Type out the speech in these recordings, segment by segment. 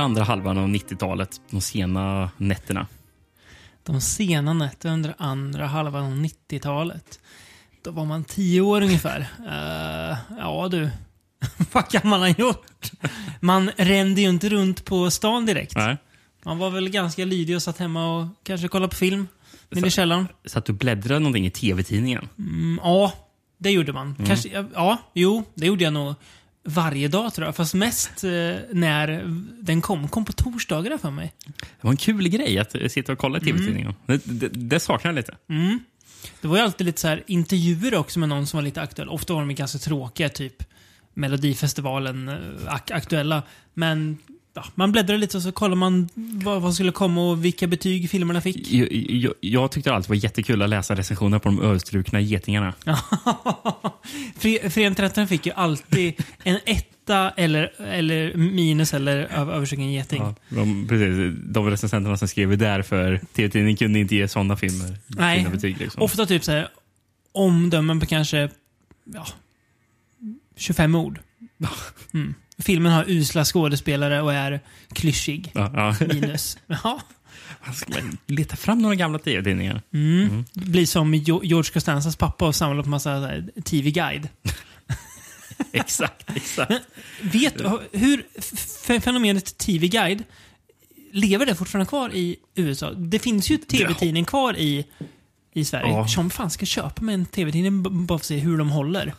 andra halvan av 90-talet, de sena nätterna? De sena nätterna under andra halvan av 90-talet. Då var man tio år ungefär. Uh, ja du, vad kan man ha gjort? Man rände ju inte runt på stan direkt. Nej. Man var väl ganska lydig och satt hemma och kanske kollade på film. Nere i källaren. Så att du bläddrade någonting i tv-tidningen? Mm, ja, det gjorde man. Kanske, ja, ja, jo, det gjorde jag nog varje dag tror jag. Fast mest eh, när den kom. Kom på torsdagar för mig. Det var en kul grej att eh, sitta och kolla i tv-tidningen. Det, det, det saknar jag lite. Det var ju alltid lite så här intervjuer också med någon som var lite aktuell. Ofta var de ganska tråkiga, typ Melodifestivalen eh, ak aktuella. Men ja, man bläddrade lite och så kollade man vad, vad skulle komma och vilka betyg filmerna fick. Jag, jag, jag tyckte alltid det var jättekul att läsa recensioner på de överstrukna getingarna. Fre- Föreningen 13 fick ju alltid en etta eller, eller minus eller över, överstruken geting. Ja, de, precis, de recensenterna som skrev där för tv-tidningen kunde inte ge sådana filmer Nej, betyg. Liksom. ofta typ så här omdömen på kanske ja, 25 ord. Mm. Filmen har usla skådespelare och är klyschig. Ja, ja. Minus. Ja. Leta fram några gamla tv-tidningar. Mm. Det blir som George Costanzas pappa och samla på massa TV-guide. exakt, exakt. Vet du hur fenomenet TV-guide, lever det fortfarande kvar i USA? Det finns ju TV-tidning kvar i, i Sverige. Ja. Som fan ska köpa med en TV-tidning bara för att se hur de håller.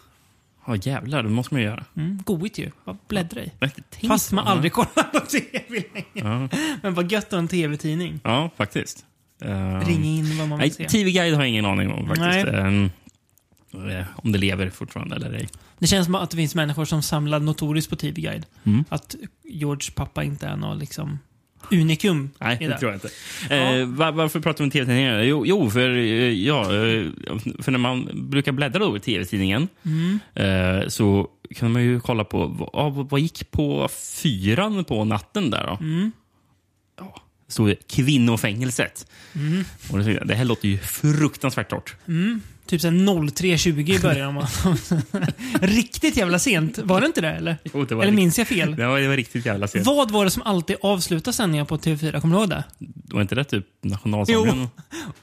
Ja, jävlar. Det måste man ju göra. Mm, goigt ju. Bara bläddra i. Fast man aldrig kollar på TV längre. Ja, Men vad gött att ha en TV-tidning. ja faktiskt. Um, Ring in vad man vill se. TV-guide har jag ingen aning om faktiskt. Eh, om det lever fortfarande eller ej. Det känns som att det finns människor som samlar notoriskt på TV-guide. Mm. Att George pappa inte är någon liksom unikum Nej, det tror jag inte. Eh, var, varför pratar vi om tv-tidningar? Jo, jo för, eh, ja, eh, för när man brukar bläddra i tv-tidningen Mm. eh, så kan man ju kolla på vad vad gick på fyran på natten där då? Mm. Stod det kvinnofängelset. Och det, det här låter ju fruktansvärt torrt. Typ såhär 03.20 i början. Riktigt jävla sent. Var det inte det eller? Jo, det Eller minns jag fel? Det var, det var riktigt jävla sent. Vad var det som alltid avslutade sändningar på TV4? Kommer du ihåg det? Var inte det typ nationalsången?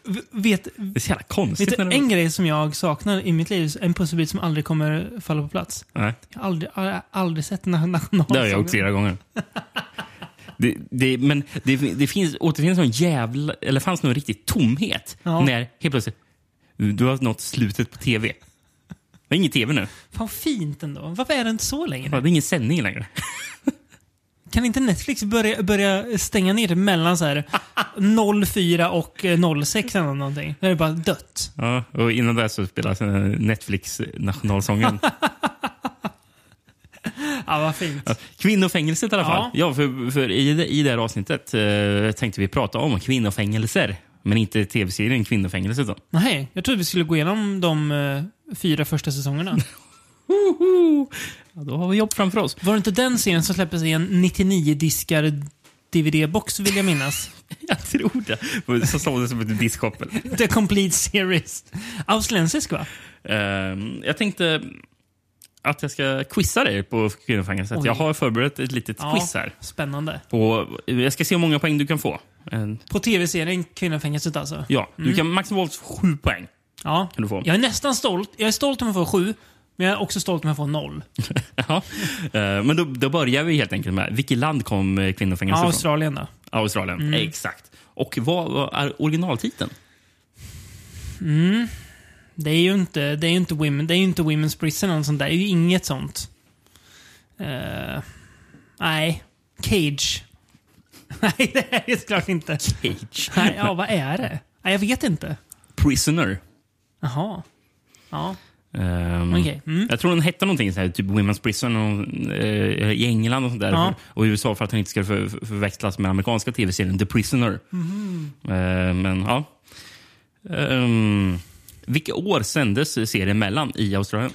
V- Vet, Det är så jävla konstigt. vet du en grej som jag saknar i mitt liv? En pusselbit som aldrig kommer falla på plats. Nej. Jag har aldrig, har aldrig sett na- nationalsången. Det har jag gjort flera gånger. Det, det, men det, det finns, återfinns någon jävla... Eller fanns någon riktig tomhet Ja. när helt plötsligt du har nått slutet på tv. Det är ingen tv nu. Fan fint ändå. Varför är det inte så längre? Det är ingen sändning längre. Kan inte Netflix börja, börja stänga ner det mellan så här 04 och eh, 06 eller någonting? Då är det bara dött. Ja, och innan det så spelas eh, Netflix nationalsången. Ja, vad fint. Ja, Kvinnofängelset i alla fall. Ja. för, för i, det, I det här avsnittet eh, tänkte vi prata om kvinnofängelser. Men inte tv-serien Kvinnofängelset. Då. Nej, jag trodde vi skulle gå igenom de eh, fyra första säsongerna. Ja, då har vi jobb framför oss. Var det inte den serien som släpptes i en 99-diskar DVD-box vill jag minnas? Jag tror det. Så såg det som ett diskkoppel. The Complete Series. Australiensisk va? Ehm, jag tänkte att jag ska quizza dig på kvinnofängelset. Oj. Jag har förberett ett litet quiz här. Spännande. På, jag ska se hur många poäng du kan få. En- På tv-serien Kvinnofängelset alltså? Ja, du kan maximalt sju poäng. Ja. Kan du få. Jag är nästan stolt. Jag är stolt om jag får sju, men jag är också stolt om jag får noll. Ja. Ehm, men då, då börjar vi helt enkelt med vilket land kom eh, kvinnofängelset Ja, från? Australien då. Australien. Exakt. Och vad, vad är originaltiteln? Det är ju inte, det är inte, women, det är inte Women's Prison eller sånt där. Det är ju inget sånt. Eh, nej. Cage. nej, det är det såklart inte. Cage. Nej, ja, vad är det? Nej, jag vet inte. Prisoner. Jaha. Ja, Ehm, okej. Mm. Jag tror den hette någonting så här, typ Women's Prison och, eh, i England och sånt där. Ja. Och i USA för att den inte ska för, för, förväxlas med amerikanska tv-serien The Prisoner. Mhm. Eh, men ja. Um, vilka år sändes serien mellan i Australien?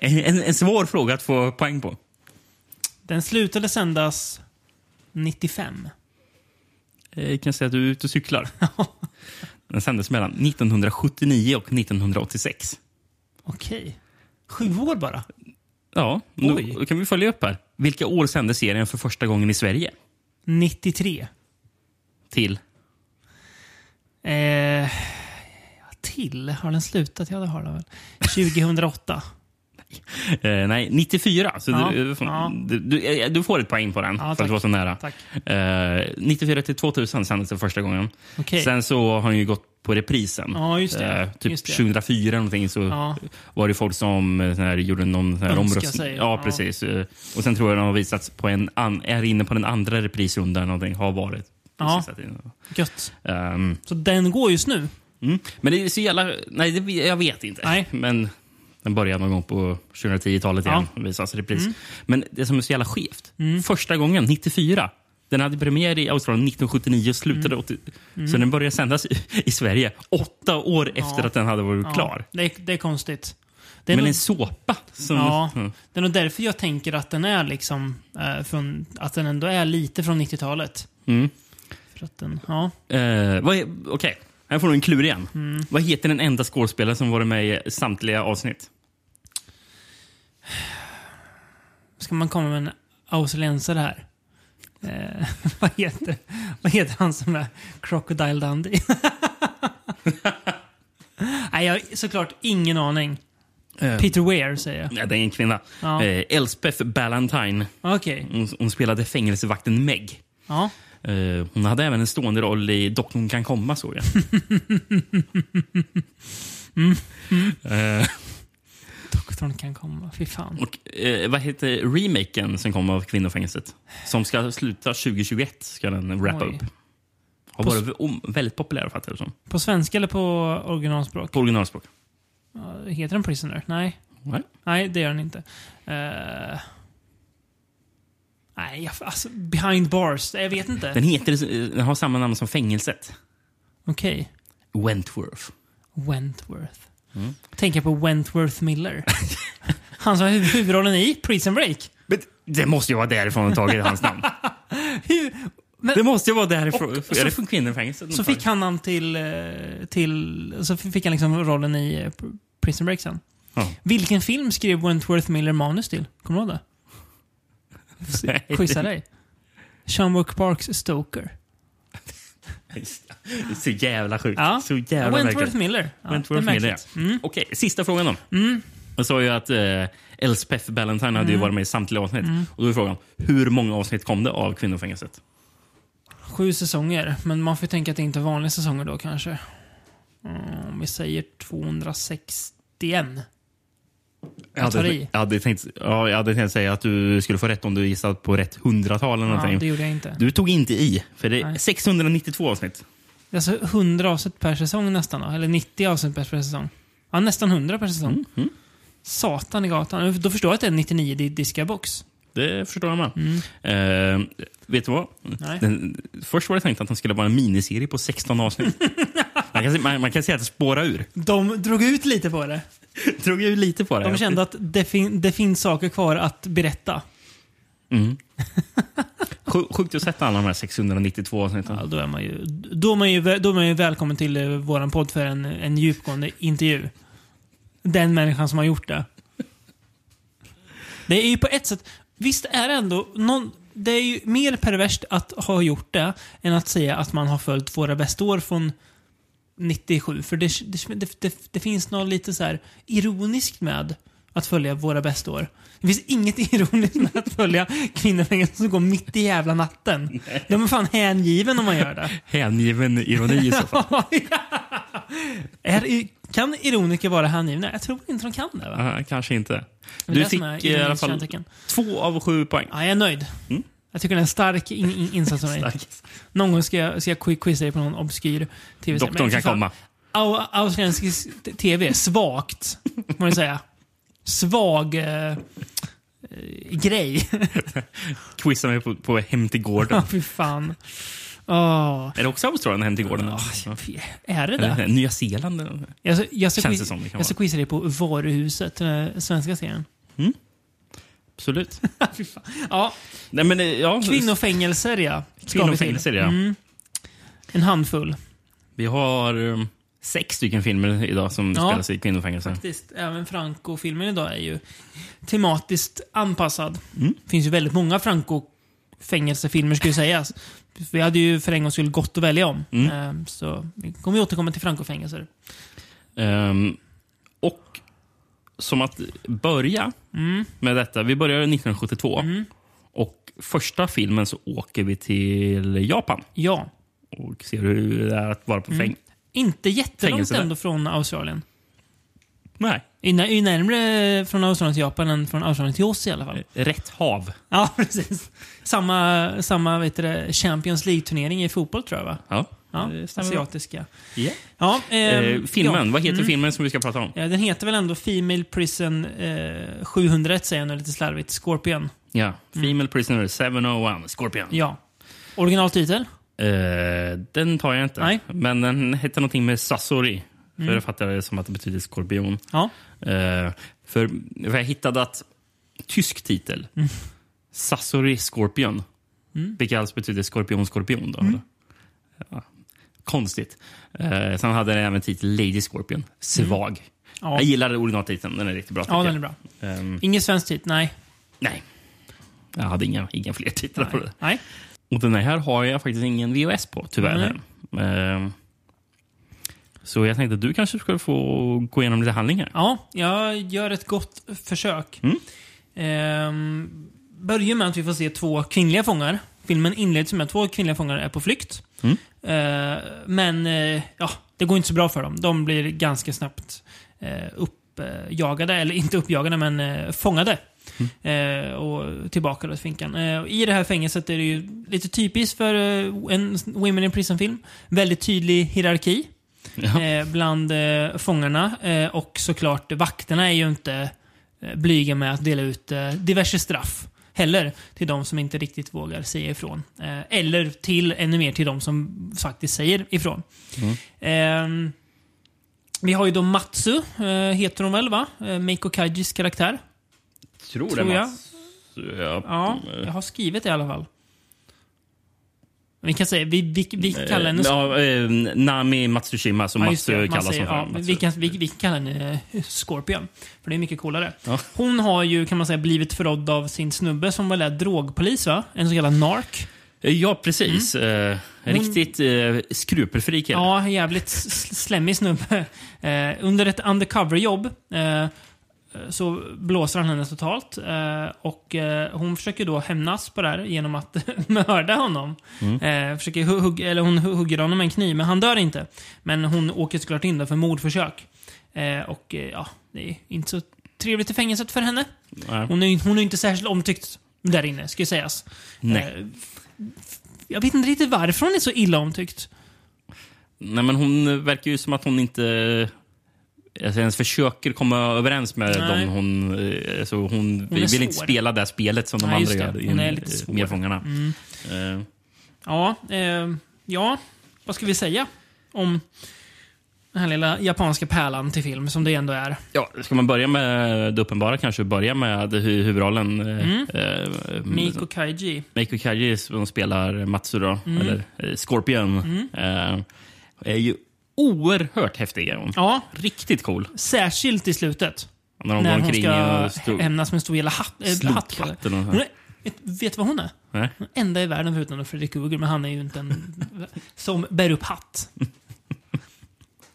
En, en, en svår fråga att få poäng på. Den slutade sändas 95. Eh, Jag kan säga att du är ute och cyklar. Den sändes mellan 1979 och 1986. Okej. Sju år bara? Ja, Oj. då kan vi följa upp här. Vilka år sände serien för första gången i Sverige? 93. Till? Eh, till? Har den slutat? Ja, det har den väl. 2008. Eh, nej, 94. Så Ja, du, ja. du, du, eh, du får ett poäng på den Ja, för att du var så nära. Eh, 94 till 2000 sändes det första gången. Okej. Sen så har han ju gått på reprisen. Ja, just det. Eh, typ Just det. 2004 någonting så Ja. var det folk som eh, här, gjorde någon här omröstning. Ja. precis. Eh, Och sen tror jag de har visats på en an, är inne på den andra reprisrundan någonting. Har varit. Ja. Att det- Gött. Ehm, Så den går just nu? mm. Men det är så jävla... Nej, det, jag vet inte. Nej. Men den började någon gång på 2010-talet Ja. igen. och Visas repris. Mm. Men det som är så jävla skevt. Första gången, 94. Den hade premiär i Australien 1979 och slutade Mm. 80. Så den började sändas i, i Sverige åtta år efter att den hade varit Ja, klar. Det, är- det är konstigt. Det är Men nog, en såpa. Som, ja, Mm. det är nog därför jag tänker att den är liksom eh, från, att den ändå är lite från 90-talet. Mm. Den, ja. Eh, vad är- Okej, här får du en klur igen. Mm. Vad heter den enda skådespelaren som varit med i samtliga avsnitt? Ska man komma med en australiensare här? Eh, vad, heter, vad heter han som är Crocodile Dundee? Nej, jag har såklart ingen aning. Eh, Peter Weir säger jag. Nej, det är en kvinna. Ja. Eh, Elspeth Ballantine. Okej. Hon, hon spelade fängelsevakten Meg. Ja. Eh, hon hade även en stående roll i Doktorn kan komma, såg jag. Eh, Doktorn kan komma. Fy fan. och, eh, vad heter remaken som kom av Kvinnofängelset? Som ska sluta 2021, ska den wrappa Oj. upp. Har På varit väldigt populär, fattar jag som. På svenska eller på originalspråk? På originalspråk. Heter den Prisoner? Nej. Nej. Nej, det gör den inte. Eh, nej, alltså, Behind Bars. Jag vet inte. Den, heter, eh, den har samma namn som fängelset. Okej. Wentworth. Wentworth. Mm. Tänker på Wentworth Miller. Han som har huv- huvudrollen i Prison Break. Men det måste ju vara därifrån taget hans namn. Hur, men, Det måste ju vara därifrån. Och- är det från kvinnofängelset? så fick han han till, eh, till... Så fick han liksom rollen i eh, Pr- Prison Break sen. Ja. Vilken film skrev Wentworth Miller manus till? Kommer du ihåg det? Quizza dig. Sean Wook Parks Stoker. Så jävla sjukt. Ja. Så jävla Wentworth märkligt. Miller. Ja, Wentworth Miller, märkligt. Mm. Okej, sista frågan då. Jag sa ju att eh, Elspeth Ballantine hade Mm. ju varit med i samtliga avsnitt. Och då är frågan, hur många avsnitt kom det av Kvinnofängelset? Sju säsonger, men man får tänka att det inte är vanliga säsonger då kanske. Mm, Om vi säger 261. Jag hade, i. jag, hade tänkt, ja, jag hade tänkt säga att du skulle få rätt om du gissat på rätt hundratal eller Ja, någonting. det gjorde jag inte. Du tog inte i, för det är Nej. 692 avsnitt. Är alltså 100 avsnitt per säsong nästan då? Eller 90 avsnitt per säsong? Ja, nästan 100 per säsong. Mm. Satan i gatan. Då förstår jag att det är 99 di- diska box. Det förstår jag med. Eh, vet du vad? Mm. Den, först var det tänkt att den skulle vara en miniserie på 16 avsnitt. man, kan, man, man kan säga att det spårar ur. De drog ut lite på det. Drog ju lite på det. De kände att det, fin det finns saker kvar att berätta. Mm. Sj- Sjukt att sätta alla de här 692 avsnitten. Ja, då, är man ju, då, är man ju, då är man ju välkommen till eh, våran podd för en, en djupgående intervju. Den människan som har gjort det. Det är ju på ett sätt... Visst är det ändå... Någon, det är ju mer perverst att ha gjort det än att säga att man har följt våra bästa år från 97. För det, det, det, det, finns något lite så här ironiskt med att följa våra bästa år. Det finns inget ironiskt med att följa kvinnofängelset som går mitt i jävla natten. De är fan hängiven om man gör det. Hängiven ironi i så fall. är, kan ironiker vara hängivna? Jag tror inte de kan det. Va? Ja, kanske inte. Du fick i alla fall två av sju poäng. Ja, jag är nöjd. Mm. Jag tycker det är en stark in, in, insats av. Stark. Någon gång ska jag, ska jag quiz- quizza dig på någon obskyr tv-serie. Doktorn kan komma. au- Australiensisk tv, svagt, må man säga. Svag eh, eh, grej. Quizza mig på, på Hem till gården. Ja, fy fan. Åh. Är det också Australien, Hem till gården? Ja. Är det det? Nya Zeeland? Jag, ska- jag, ska, Känns det quiz- som det kan jag ska quizza dig på Varuhuset, den svenska serien. Absolut. Ja, Nej, men, eh, ja, kvinnofängelser ja. Ska. Kvinnofängelser, ja. Mm. En handfull. Vi har um, sex stycken filmer idag som Ja. spelas i kvinnofängelse. Faktiskt. Även Franco-filmen idag är ju tematiskt anpassad. Mm. Det finns ju väldigt många Franco-fängelsefilmer skulle sägas. Vi hade ju för en gångs skull gott att välja om. Mm. Ehm, Så vi kommer återkomma till Franco-fängelser. Och som att börja Mm. med detta. Vi börjar 1972. Och första filmen så åker vi till Japan Ja. och ser hur det är att vara på Mm. fäng... Inte jättelångt Fängelse ändå från Australien. Nej, Är är närmare från Australien till Japan än från Australien till oss i alla fall. rätt hav. Ja, precis. Samma, samma vet du, Champions League-turnering i fotboll tror jag va? Ja, Ja, asiatiska. Ja. Ja, ehm, Eh, filmen, ja. vad heter Mm. filmen som vi ska prata om? Ja, den heter väl ändå Female Prison eh, 701 säger jag nu lite slarvigt. Scorpion. Ja, Female Prisoner 701, Scorpion. Ja. Originaltitel? Eh, den tar jag inte. Nej. Men den hette någonting med Sasori. För Mm. jag fattar det som att det betyder skorpion. Ja. Eh, för, för jag hittade att tysk titel. Mm. Sasori Scorpion. Vilket alltså betyder skorpion, skorpion. Då, Mm. ja. Konstigt. Eh, sen hade den även titel Lady Scorpion. Svag. Mm. Ja, Jag gillar originaltiteln. Den är riktigt bra. ja den är bra. Ehm, Ingen svensk titel? Nej. nej. Jag hade inga, inga fler titlar på det. Nej. Nej. Och den här har jag faktiskt ingen VHS på, tyvärr. Ehm, så jag tänkte att du kanske skulle få gå igenom lite handlingar. Ja, jag gör ett gott försök. Mm. Ehm, börjar med att vi får se två kvinnliga fångar. Filmen inleds med att två kvinnliga fångar är på flykt. Mm. Ehm, men eh, ja, det går inte så bra för dem. De blir ganska snabbt eh, uppjagade, eller inte uppjagade, men eh, fångade. Eh, och tillbaka till finkan. Eh, och I det här fängelset är det ju lite typiskt för en Women in Prison-film. Väldigt tydlig hierarki Ja. eh, bland eh, fångarna. Eh, och såklart, vakterna är ju inte blyga med att dela ut diverse straff heller till de som inte riktigt vågar säga ifrån. Eller till ännu mer till de som faktiskt säger ifrån. Eh, vi har ju då Matsu, heter hon väl va? Meiko Kajis karaktär. Tror, Tror det, jag. Mats. Ja. Ja, jag har skrivit det i alla fall. Vi kan säga, vi, vi, vi kan kalla henne... Eh, ja, eh, Nami Matsushima, som Ja, Mats just det. eh, Man kallas som ja, för. vi, kan, vi, vi kan kalla henne eh, Scorpion. För det är mycket coolare. Ja. Hon har ju, kan man säga, blivit förrådd av sin snubbe som väl är drogpolis, va? En så kallad nark. Eh, Ja, precis. Eh, Hon- Riktigt eh, skrupelfri kille. Mm. Ja, jävligt slemmig snubbe. Eh, under ett undercover-jobb eh, så blåser han henne totalt. Eh, och eh, hon försöker då hämnas på det här genom att mörda honom. Eh, försöker hu- hugg, eller hon hu- hugger honom med en kniv, men han dör inte. Men hon åker såklart in där för mordförsök. Eh, och eh, ja, det är inte så trevligt i fängelset för henne. Nej. Hon är, hon är inte särskilt omtyckt där inne, ska sägas. Nej. Eh, jag vet inte riktigt varför hon är så illa omtyckt. Nej, men hon verkar ju som att hon inte alltså, ens försöker komma överens med Nej. dem hon... eh, Alltså, hon är vill inte svår. spela det spelet som de Nej, andra gör. Hon är lite eh, svår. Medfångarna. Mm. Eh, Ja, eh, ja, vad ska vi säga om den här lilla japanska pärlan till film som det ändå är? Ja, ska man börja med det uppenbara kanske? Börja med hu huvudrollen. Mm. Eh, eh, Miko Kaiji. Meiko Kaji som spelar Matsu då, Mm. eller eh, Scorpion. Eh, är ju oerhört häftig. Är hon. Ja, Riktigt cool. särskilt i slutet. När de när hon ska stod, hämnas med en stor jävla hatt. Äh, hatt Hon är, vet, du vad hon är? Nej. Den enda i världen förutom Fredrik Krueger, men han är ju inte en... som bär upp hatt.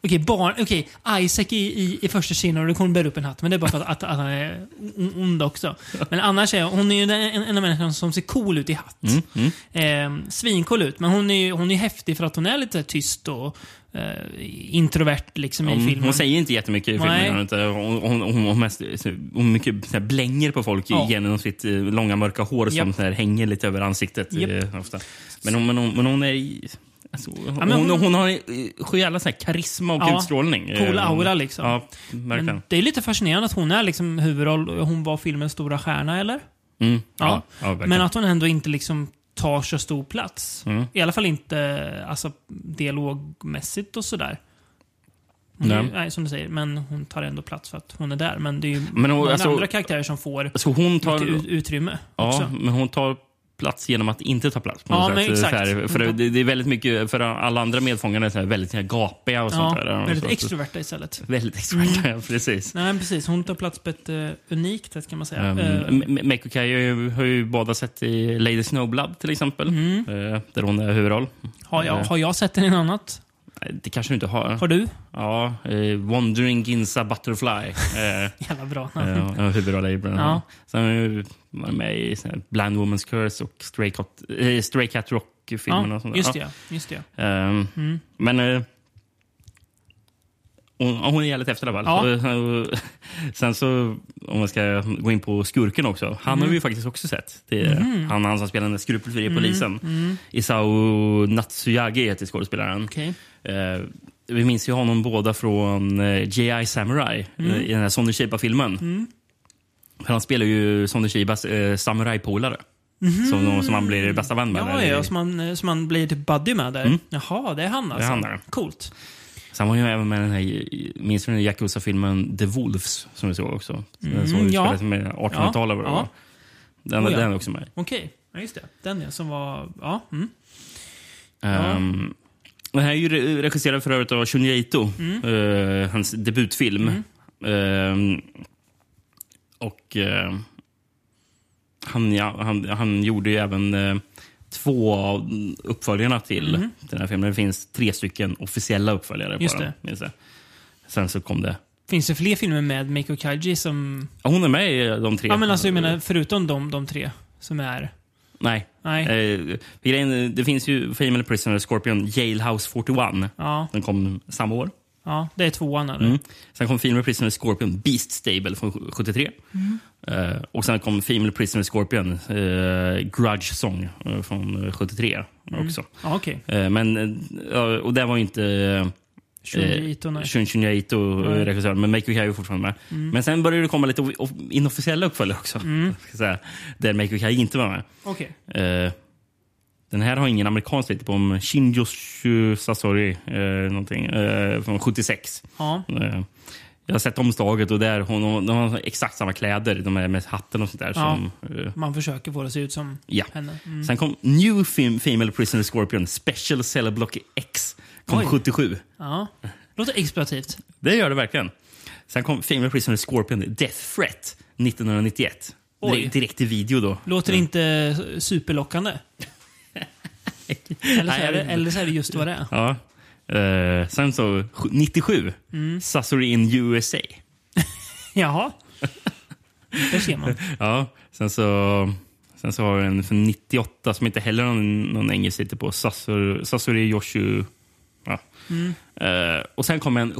Okej, barn, okej, Isaac i, i, i första hon bär upp en hatt, men det är bara för att, att, att han är on- ond också. Men annars är hon är ju en, en av människorna som ser cool ut i hatt. Mm, mm. Eh, svincool ut, men hon är ju hon är häftig för att hon är lite tyst och eh, introvert liksom i Hon, filmen. hon säger inte jättemycket i Nej. filmen. Inte- hon, hon, hon, hon, mest, hon mycket så här blänger på folk Ja. genom sitt eh, långa mörka hår som Japp. så här, hänger lite över ansiktet. Japp. eh, ofta. Men, hon, men, hon, men hon är... i- Alltså, hon, hon- hon, har här karisma och Ja, utstrålning. cool Eh, aura, liksom. Ja, men det är lite fascinerande att hon är liksom huvudroll hon var filmens stora stjärna, eller? Mm, Ja. ja, ja. Men att hon ändå inte liksom tar så stor plats. Mm. I alla fall inte alltså, dialogmässigt och sådär. Nej. nej, som du säger, men hon tar ändå plats för att hon är där. Men det är ju Men hon- många alltså- andra karaktärer som får Så hon tar... mycket ut- utrymme Ja, också. men hon tar plats genom att inte ta plats. På Ja, något men sätt. exakt. Här, för det, det är väldigt mycket, för alla andra medfångar är så här väldigt gapiga och sånt Ja, där. väldigt Så- extroverta istället. Väldigt extroverta, ja, precis. Nej, precis. Hon tar plats på ett uh, unikt sätt kan man säga. Um, Meiko Kai har ju, båda sett i Lady Snowblood till exempel. Mm. eh, där hon är huvudroll. har, jag, eh. har jag sett den i något annat? Det kanske du inte har. Har du? Ja, eh, Wandering Ginza Butterfly. Eh, Jävla bra. eh, och huvudroll i den. Ja. Sen ju varit med i Blind Woman's Curse och Stray Cat, eh, Stray Cat Rock-filmerna. ja, just Ja. det. Just det. Ehm, Mm. Men eh, hon, hon är jävligt efter i alla fall. Ja. Och, Sen så, om man ska gå in på skurken också. Han Mm. har vi ju faktiskt också sett. Det är han, han som spelar den skrupelfria Mm. polisen. Isao Natsuyagi heter skådespelaren. Okej. Eh, vi minns ju honom båda från eh, J.I. Samurai Mm. eh, i den här Sonny Chiba-filmen. För han spelar ju Sonny Chibas eh, samurajpolare. Som, som han blir bästa vän med. Ja, ja, som man, eh, som man blir typ buddy med där. Mm. Jaha, det är han alltså. han där. Coolt. Sen var han ju även med den här, minns du den Yakuza-filmen The Wolves som vi såg också? Den som Mm, utspelar ja. sig med 1800-talet. var det, Ja, va? Den, Oh, ja. den är också med. Okej, ja, just det. Den ja, som var... Ja. Mm. Um, den här är ju re- regisserad för övrigt av Shunji Ito. Mm. eh, hans debutfilm. Ehm, och eh, han, ja, han, han gjorde ju även eh, två av uppföljarna till den här filmen. Det finns tre stycken officiella uppföljare. Mm. Just bara, det. Sen så kom det... Finns det fler filmer med Meiko Kaji som... Ja, hon är med i de tre. Ja, men alltså jag menar förutom de, de tre som är... Nej. Nej. Eh, grejen, det finns ju Female Prisoner Scorpion Jailhouse 41. Ja, Den kom samma år. ja, det är tvåan eller? Mm. Sen kom Female Prisoner Scorpion Beast Stable från 73. Eh, och sen kom Female Prisoner Scorpion eh, Grudge Song eh, från eh, 73 också. Ja, okej. Eh, men, och det var ju inte nej. Shun Ito. Mm. regissören, men är ju fortfarande med. Men sen började det komma lite of- of- inofficiella uppföljare också. Mm. Säga, där Meiko Kai inte var med. Eh, den här har ingen amerikansk titel på, om Shinjoshu Sasori, eh, någonting, från 76. Ja. Jag har sett omslaget och där hon, de har exakt samma kläder, de är med hatten och sånt där. Ja. Som, eh, Man försöker få det att se ut som ja. henne. Mm. Sen kom New Fem- Female Prisoner Scorpion Special Cell Block X. Kom Oj. 77. Ja. Låter exploativt. Det gör det verkligen. Sen kom Female Prisoner Scorpion Death Threat 1991. Oj. Direkt, i video då. Låter inte superlockande. Eller så, är det, eller så är det just vad det är. Ja. Eh, sen så 97. Mm. Sasori in USA. Jaha. Där ser man. Ja. Sen så, sen så har vi en från 98 som inte heller någon, någon engelsk titel på. Sasori, Sasori Yoshu. Ja. Mm. Eh, och sen kom en eh,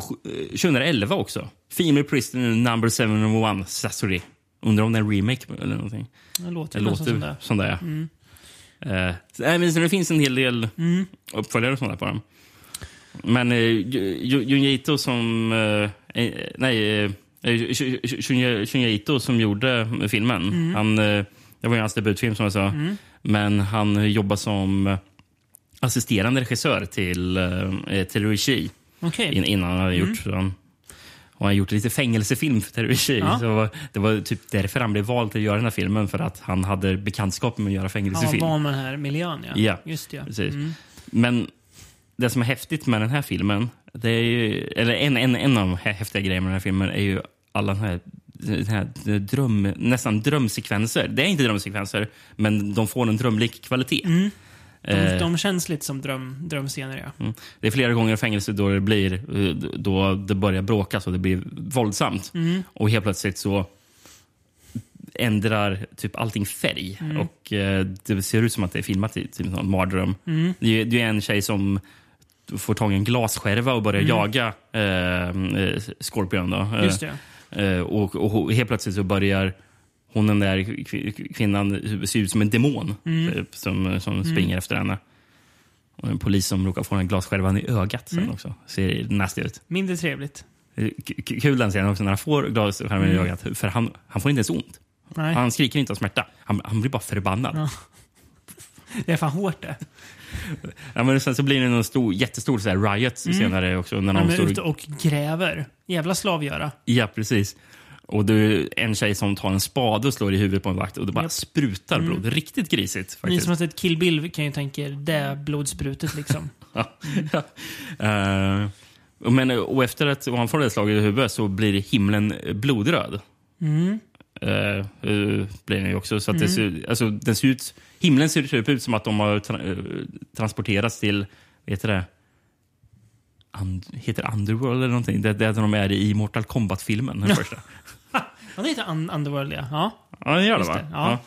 2011 också. Female Prisoner Number 701 Sasori. Undrar om det är en remake eller någonting. Det låter, Det nästan som låter det. som det. Mm. Eh, så, nej, men så det finns en hel del Mm. uppföljare och sådana på dem. Men eh, Ju- Junji Ito som... Eh, eh, nej, eh, Shun- Shun- Shunji Ito som gjorde filmen. Mm. Han, eh, det var ju hans debutfilm som jag sa. Men han jobbar som assisterande regissör till, eh, till Okej. in, innan han hade gjort han, och han gjort lite fängelsefilm för Regi. Ja. Så det var, typ därför han blev vald till att göra den här filmen. För att han hade bekantskap med att göra Han var fängelsefilm. van med den här miljön, ja. Ja, Just det. ja. Precis. Mm. Men det som är häftigt med den här filmen, det är ju, eller en, en, en av de hä- häftiga grejerna med den här filmen är ju alla den här, den här dröm, nästan drömsekvenser. Det är inte drömsekvenser, men de får en drömlik kvalitet. Mm. De, Eh, de känns lite som dröm, drömscener, ja. mm. Det är flera gånger i fängelse då det blir då det börjar bråkas och det blir våldsamt. Mm. Och helt plötsligt så ändrar typ allting färg. Mm. Och eh, Det ser ut som att det är filmat i typ någon mardröm. Mm. Det är, det är en tjej som får tag i en glasskärva och börjar Mm. jaga eh, eh, Scorpion. Då. Eh, eh, och, och helt plötsligt så börjar hon den där kv- kvinnan se ut som en demon Mm. som, som springer efter henne. Och en polis som råkar få den glasskärvan i ögat sen Mm. också. Ser nasty ut. Mindre trevligt. Eh, k- k- Kul den scenen också när han får glasskärvan i Mm. ögat. För han, han får inte ens ont. Nej. Han skriker inte av smärta. Han, han blir bara förbannad. Ja. Det är fan hårt det. Ja, men sen så blir det en stor, jättestor så här, riot senare också. När någon är står och gräver. Jävla slavgöra. Ja, precis. Och är en tjej som tar en spade och slår i huvudet på en vakt och det bara Japp. sprutar blod. Riktigt grisigt Ni faktiskt. som har sett Kill Bill kan ju tänka er det blodsprutet liksom. Ja. Eh, men, och efter att han får det slaget i huvudet så blir himlen blodröd. Mm. Eh, blir den också. Så det ser, alltså, den ser ut, himlen ser typ ut som att de har tra eh, transporterats till, vad heter det? Und heter Underworld eller någonting? Det, det är de är i Mortal Kombat-filmen. Den första. Ja, det heter Un- Underworld ja. ja. Ja, det gör det va? det, ja.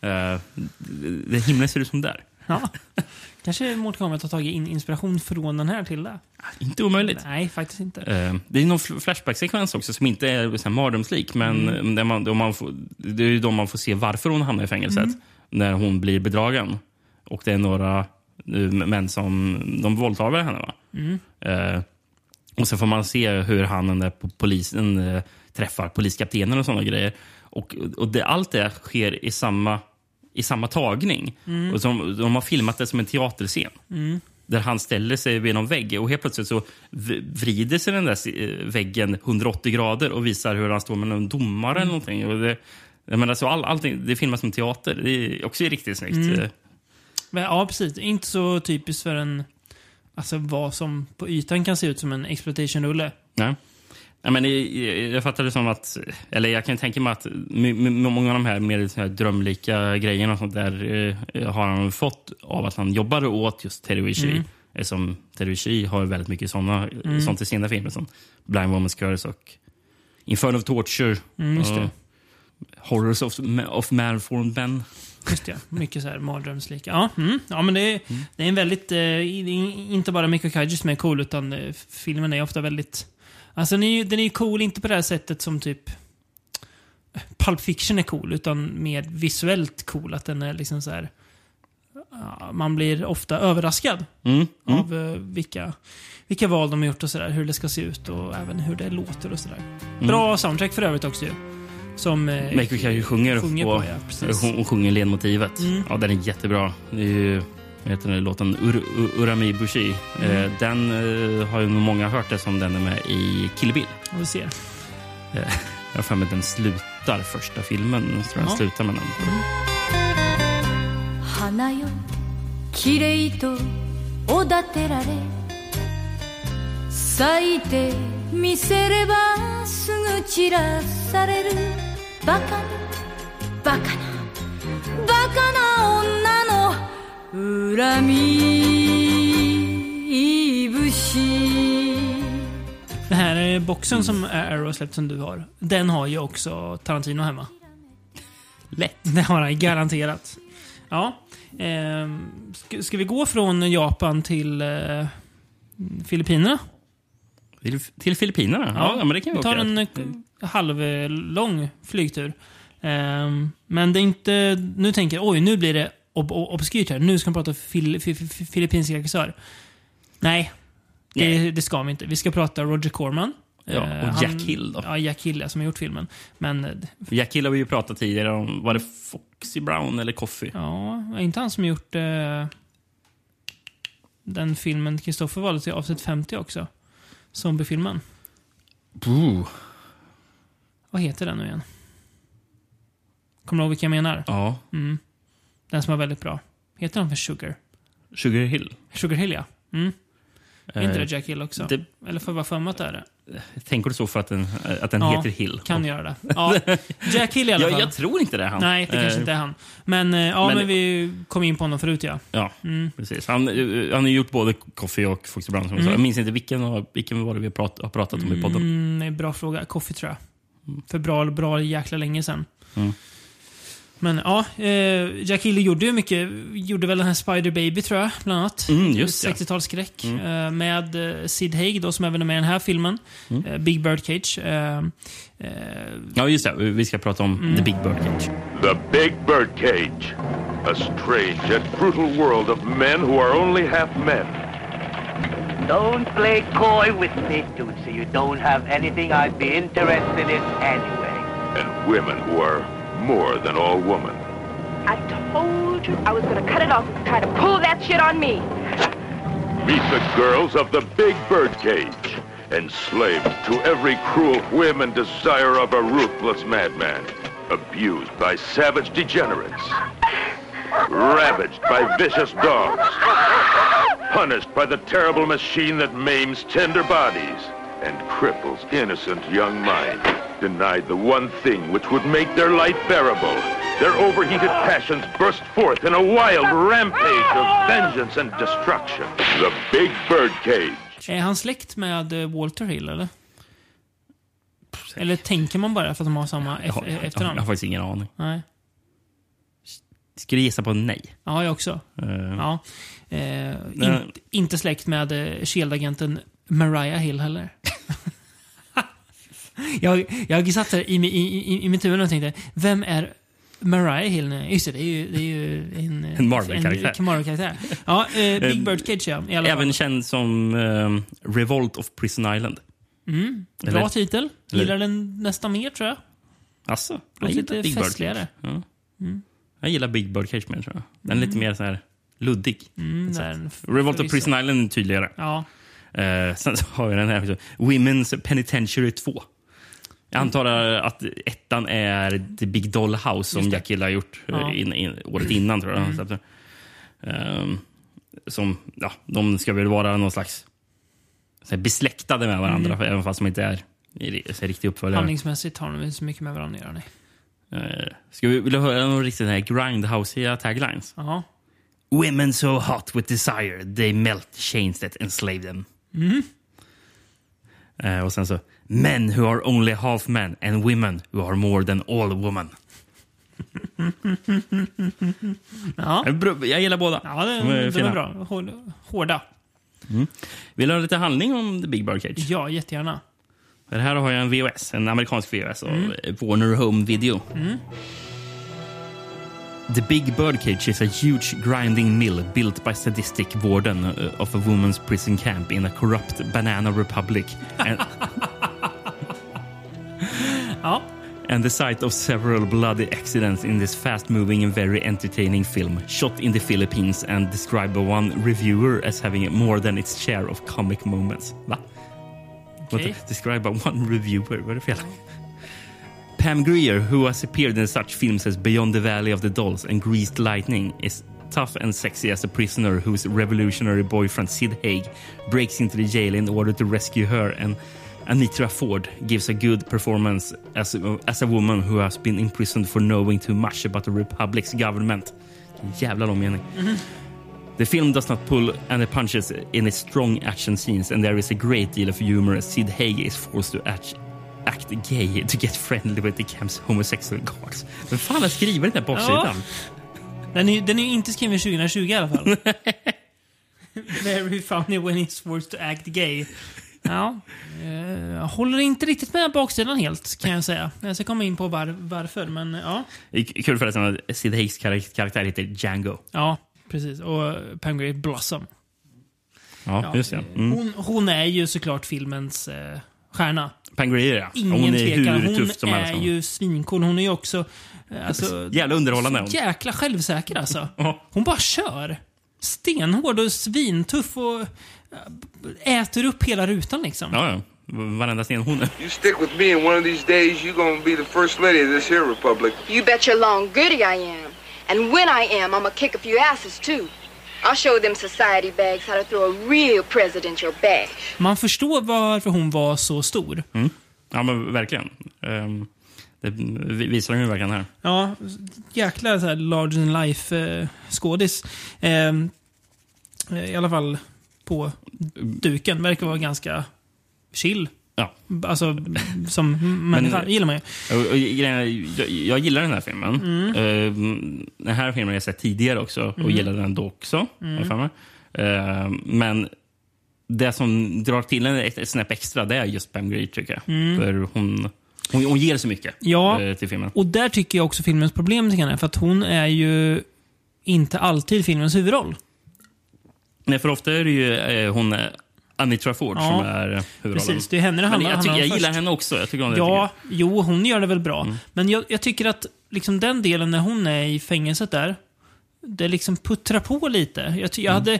Ja. Det, det, himlen ser ut som där. ja. Kanske Mortal Kombat har tagit in inspiration från den här till det. Inte omöjligt. Nej, faktiskt inte. Eh, det är någon fl- flashback-sekvens också som inte är så här mardrömslik. Men Mm. där man, då man får, det är då man får se varför hon hamnar i fängelset. Mm. När hon blir bedragen. Och det är några eh, män som de våldtar henne. Va? Mm. Eh, och sen får man se hur han den där po- polisen eh, träffar poliskaptenen och sådana grejer. Och, och det, allt det sker i samma, i samma tagning. Mm. Och de, de har filmat det som en teaterscen. Där han ställer sig vid någon vägg och helt plötsligt så vrider sig den där eh, väggen 180 grader och visar hur han står med en domare eller någonting. Och det, jag menar, så all, allting, det filmas som teater. Det är också riktigt snyggt. Eh, Men, ja, precis. Inte så typiskt för en... Alltså vad som på ytan kan se ut som en exploitation-rulle. Nej. Ja, men jag, jag, fattar det som att, eller jag kan tänka mig att många av de här mer så här drömlika grejerna och sånt där eh, har han fått av att han jobbade åt just Terry Ritchie. Mm. Eftersom Terry Ritchie har väldigt mycket såna, sånt i sina filmer som Blind Woman's Curse och Inferno of Torture. Mm, Horrors of, of Malformed Men. Just det, mycket så här mardrömslika. Ja, mm. ja men det är, det är en väldigt... Eh, inte bara Miko Kaji som är cool, utan eh, filmen är ofta väldigt... Alltså den är ju den är cool, inte på det här sättet som typ... Pulp Fiction är cool, utan mer visuellt cool. Att den är liksom så här... Man blir ofta överraskad Mm. Mm. av eh, vilka, vilka val de har gjort och sådär. Hur det ska se ut och även hur det låter och sådär. Bra soundtrack för övrigt också ju. Som... Eh, Mako Kaji sjunger, sjunger på, på, ja, hon, sjunger ledmotivet. Mm. Ja, den är jättebra. Det är ju, heter den låten? Ur, Ur, Urami Bushi. Mm. Eh, den eh, har ju nog många hört det som den är med i Kill Bill. Ja, vi ser. Jag har för mig att den slutar första filmen. Jag tror den Ja. slutar med den. 花よきれいとおだてられ咲いてみせればすぐ散らされるバカなバカなバカな女の 恨み節 Den här eh, boxen som Arrow släppt som du har, den har ju också Tarantino hemma. Lätt. Det har han garanterat. Ja. ehm, ska, ska vi gå från Japan till eh, Filippinerna? Till, till Filippinerna? Ja, ja, men det kan vi vi tar åka. en eh, halvlång flygtur. Ehm, men det är inte... Nu tänker jag, oj, nu blir det ob ob obskyrt här. Nu ska man prata fil fi fi filippinsk regissör. Nej, det, det ska vi inte. Vi ska prata Roger Corman. Ja, Eh, och Jack Hill då. Ja, Jack Hill som har gjort filmen. Men eh, Jack Hill har vi ju pratat tidigare om. Var det Foxy Brown eller Coffee? Ja, inte han som gjort eh, den filmen Kristoffer valde till avsnitt 50 också? Zombiefilmen. Vad heter den nu igen? Kommer du ihåg vilken jag menar? Ja. Mm. Den som var väldigt bra. Heter den för Sugar? Sugar Hill. Sugar Hill, ja. Mm. Är inte Eh, det Jack Hill också? det- Eller får jag bara för mig att det är det? Tänker du så för att den, att den Ja, heter Hill? Kan göra det. Ja, Jack Hill i alla jag, fall. jag tror inte det är han. Nej, det kanske Eh, inte är han. Men, eh, ja, men- men, vi kom in på honom förut, ja. Ja, Mm. precis. Han, eh, han har gjort både Coffee och Foxy Brown. Som jag, sa. jag minns inte vilken, vilken var det vi prat, har pratat om i podden. Mm, bra fråga. Coffee tror jag. För bra, bra jäkla länge sedan. Mm. Men ja, eh, Jack Hill gjorde ju mycket. Gjorde väl den här Spider Baby tror jag, bland annat. Mm, just ja. 60-talsskräck. Eh, med eh, Sid Haig då, som även är med i den här filmen. Mm. Eh, Big Bird Cage. Eh, eh, Ja, just det. Vi ska prata om Mm. The Big Bird Cage. The Big Bird Cage. A strange and brutal world of men who are only half men. Don't play coy with me, Tootsie. You don't have anything I'd be interested in anyway. And women who are more than all women. I told you I was gonna cut it off you tried to pull that shit on me. Meet the girls of the Big Bird Cage. enslaved to every cruel whim and desire of a ruthless madman, abused by savage degenerates, ravaged by vicious dogs, punished by the terrible machine that maims tender bodies and cripples innocent young minds, denied the one thing which would make their life bearable. Their overheated passions burst forth in a wild rampage of vengeance and destruction. The Big Birdcage. Är han släkt med eh, Walter Hill, eller? Eller tänker man bara för att de har samma Jag har, ef- jag, jag efternamn? har faktiskt ingen aning. Nej. Skulle gissa på nej. Ja, jag också. Eh, Ja. Eh, Men- in, inte släkt med Shield-agenten Mariah Hill heller. jag, jag satt där i, i, i, i mitt huvud och tänkte, vem är Mariah Hill nu? Just det, det är ju, det är ju en, En Marvel-karaktär. Marvel-karaktär. Ja, eh, Big Bird Cage ja. I alla Även fall. känd som eh, Revolt of Prison Island. Bra eller- titel. eller- Gillar den nästan mer tror jag. Alltså, jag gillar lite Big Bird festligare. Cage. Ja. Jag gillar Big Bird Cage mer tror jag. Den är lite mer så här luddig. Mm, Revolt of. Prison Island är tydligare. Ja. Eh, sen har vi den här också. Women's Penitentiary 2. Jag antar att ettan är The Big Doll House som. Jack Hill har gjort eh, Ja. in, in, året innan. tror jag. släppte. Ehm, som, ja, de ska väl vara någon slags så här, besläktade med varandra, även fast de inte är så riktiga uppföljare. Handlingsmässigt har de inte så mycket med varandra att göra. nej. Uh, ska vi vilja höra någon riktigt här grindhouse taglines? Jaha. Women so hot with desire they melt chains that enslave them. Eh, och sen så Men who are only half men and women who are more than all women. Ja. Jag gillar båda. Ja, det, De är fina. var bra. Hård- Hårda. Vill du ha lite handling om The Big Bird Cage? Ja, jättegärna. För här har jag en VHS, en amerikansk VHS av Warner Home Video. The Big Bird Cage is a huge grinding mill built by sadistic warden uh, of a woman's prison camp in a corrupt banana republic. And, Ja. and the site of several bloody accidents in this fast-moving and very entertaining film, shot in the Philippines and described by one reviewer as having more than its share of comic moments. Va? Okej. What, described by one reviewer? Vad är det fel? Pam Grier, who has appeared in such films as Beyond the Valley of the Dolls and Greased Lightning, is tough and sexy as a prisoner whose revolutionary boyfriend Sid Haig breaks into the jail in order to rescue her and Anitra Ford gives a good performance as a, as a woman who has been imprisoned for knowing too much about the Republic's government. Jävla lång mening. The film does not pull any punches in its strong action scenes, and there is a great deal of humor as Sid Haig is forced to act, act gay to get friendly with the camp's homosexual guards. Vem fan har skrivit den där på Ja. Den är, den är inte skriven 2020 i alla fall. Very funny when he's forced to act gay. Ja. eh, Jag håller inte riktigt med baksidan helt, kan jag säga. Jag ska komma in på var, varför, men ja. Kul förresten att Sid kar- karaktär heter Django. Ja, precis. Och Pam Grier Blossom. Ja, Ja, just det. Mm. Hon, hon är ju såklart filmens eh, stjärna. Pam Grier, ja. Ingen Hon är tvekan. hur Hon tuff som är helst. ju svincool. Hon är ju också... eh, Alltså, Jävla underhållande är hon. jäkla självsäker alltså. Hon bara kör. Stenhård och svintuff och äter upp hela rutan liksom. Ja, ja. Varenda sten hon är. You stick with me, and one of these days you're gonna be the first lady of this here republic. You bet your long goody I am. And when I am, I'm gonna kick a few asses too. I'll show them society bags how to throw a real presidential bag. Man förstår varför hon var så stor. Ja, men verkligen. Um, det visar hon ju verkligen här. Ja, jäkla så här large than life eh, skådis. Eh, I alla fall på duken. Verkar vara ganska chill. Ja. Alltså, som människa gillar man ju. Och, och, jag, jag gillar den här filmen. Mm. Eh, den här filmen har jag sett tidigare också och gillade den då också. mig. Eh, men det som drar till en ett, ett snäpp extra det är just Pam Grier, tycker jag. För hon, hon, hon ger så mycket Mm. Ja. eh, till filmen. Och där tycker jag också filmens problem är, för att hon är ju inte alltid filmens huvudroll. Nej, för ofta är det ju eh, hon är Anitra Ford Ja, som är eh, huvudrollen. Precis, det är henne det handlar, jag, tycker, om jag gillar henne också. Jag tycker det Ja, jo, hon gör det väl bra. Men jag, jag tycker att liksom den delen när hon är i fängelset där, det liksom puttrar på lite. Jag, jag hade,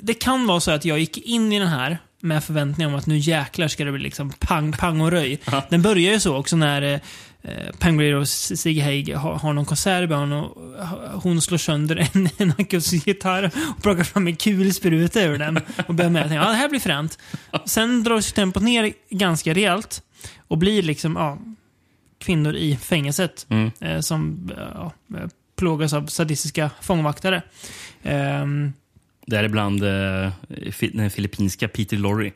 det kan vara så att jag gick in i den här med förväntningar om att nu jäklar ska det bli liksom pang, pang och röj. Den börjar ju så också när eh, Pangreer och Sigge Haig har, har någon konsert i början och eh, hon slår sönder en, en akustisk gitarr och plockar fram en kulspruta ur den och börjar med att ja, det här blir fränt. Sen dras tempot ner ganska rejält och blir liksom, ja, kvinnor i fängelset eh, som ja, eh, plågas av sadistiska fångvaktare. Ehm, Däribland eh, den filippinska Peter Lorre.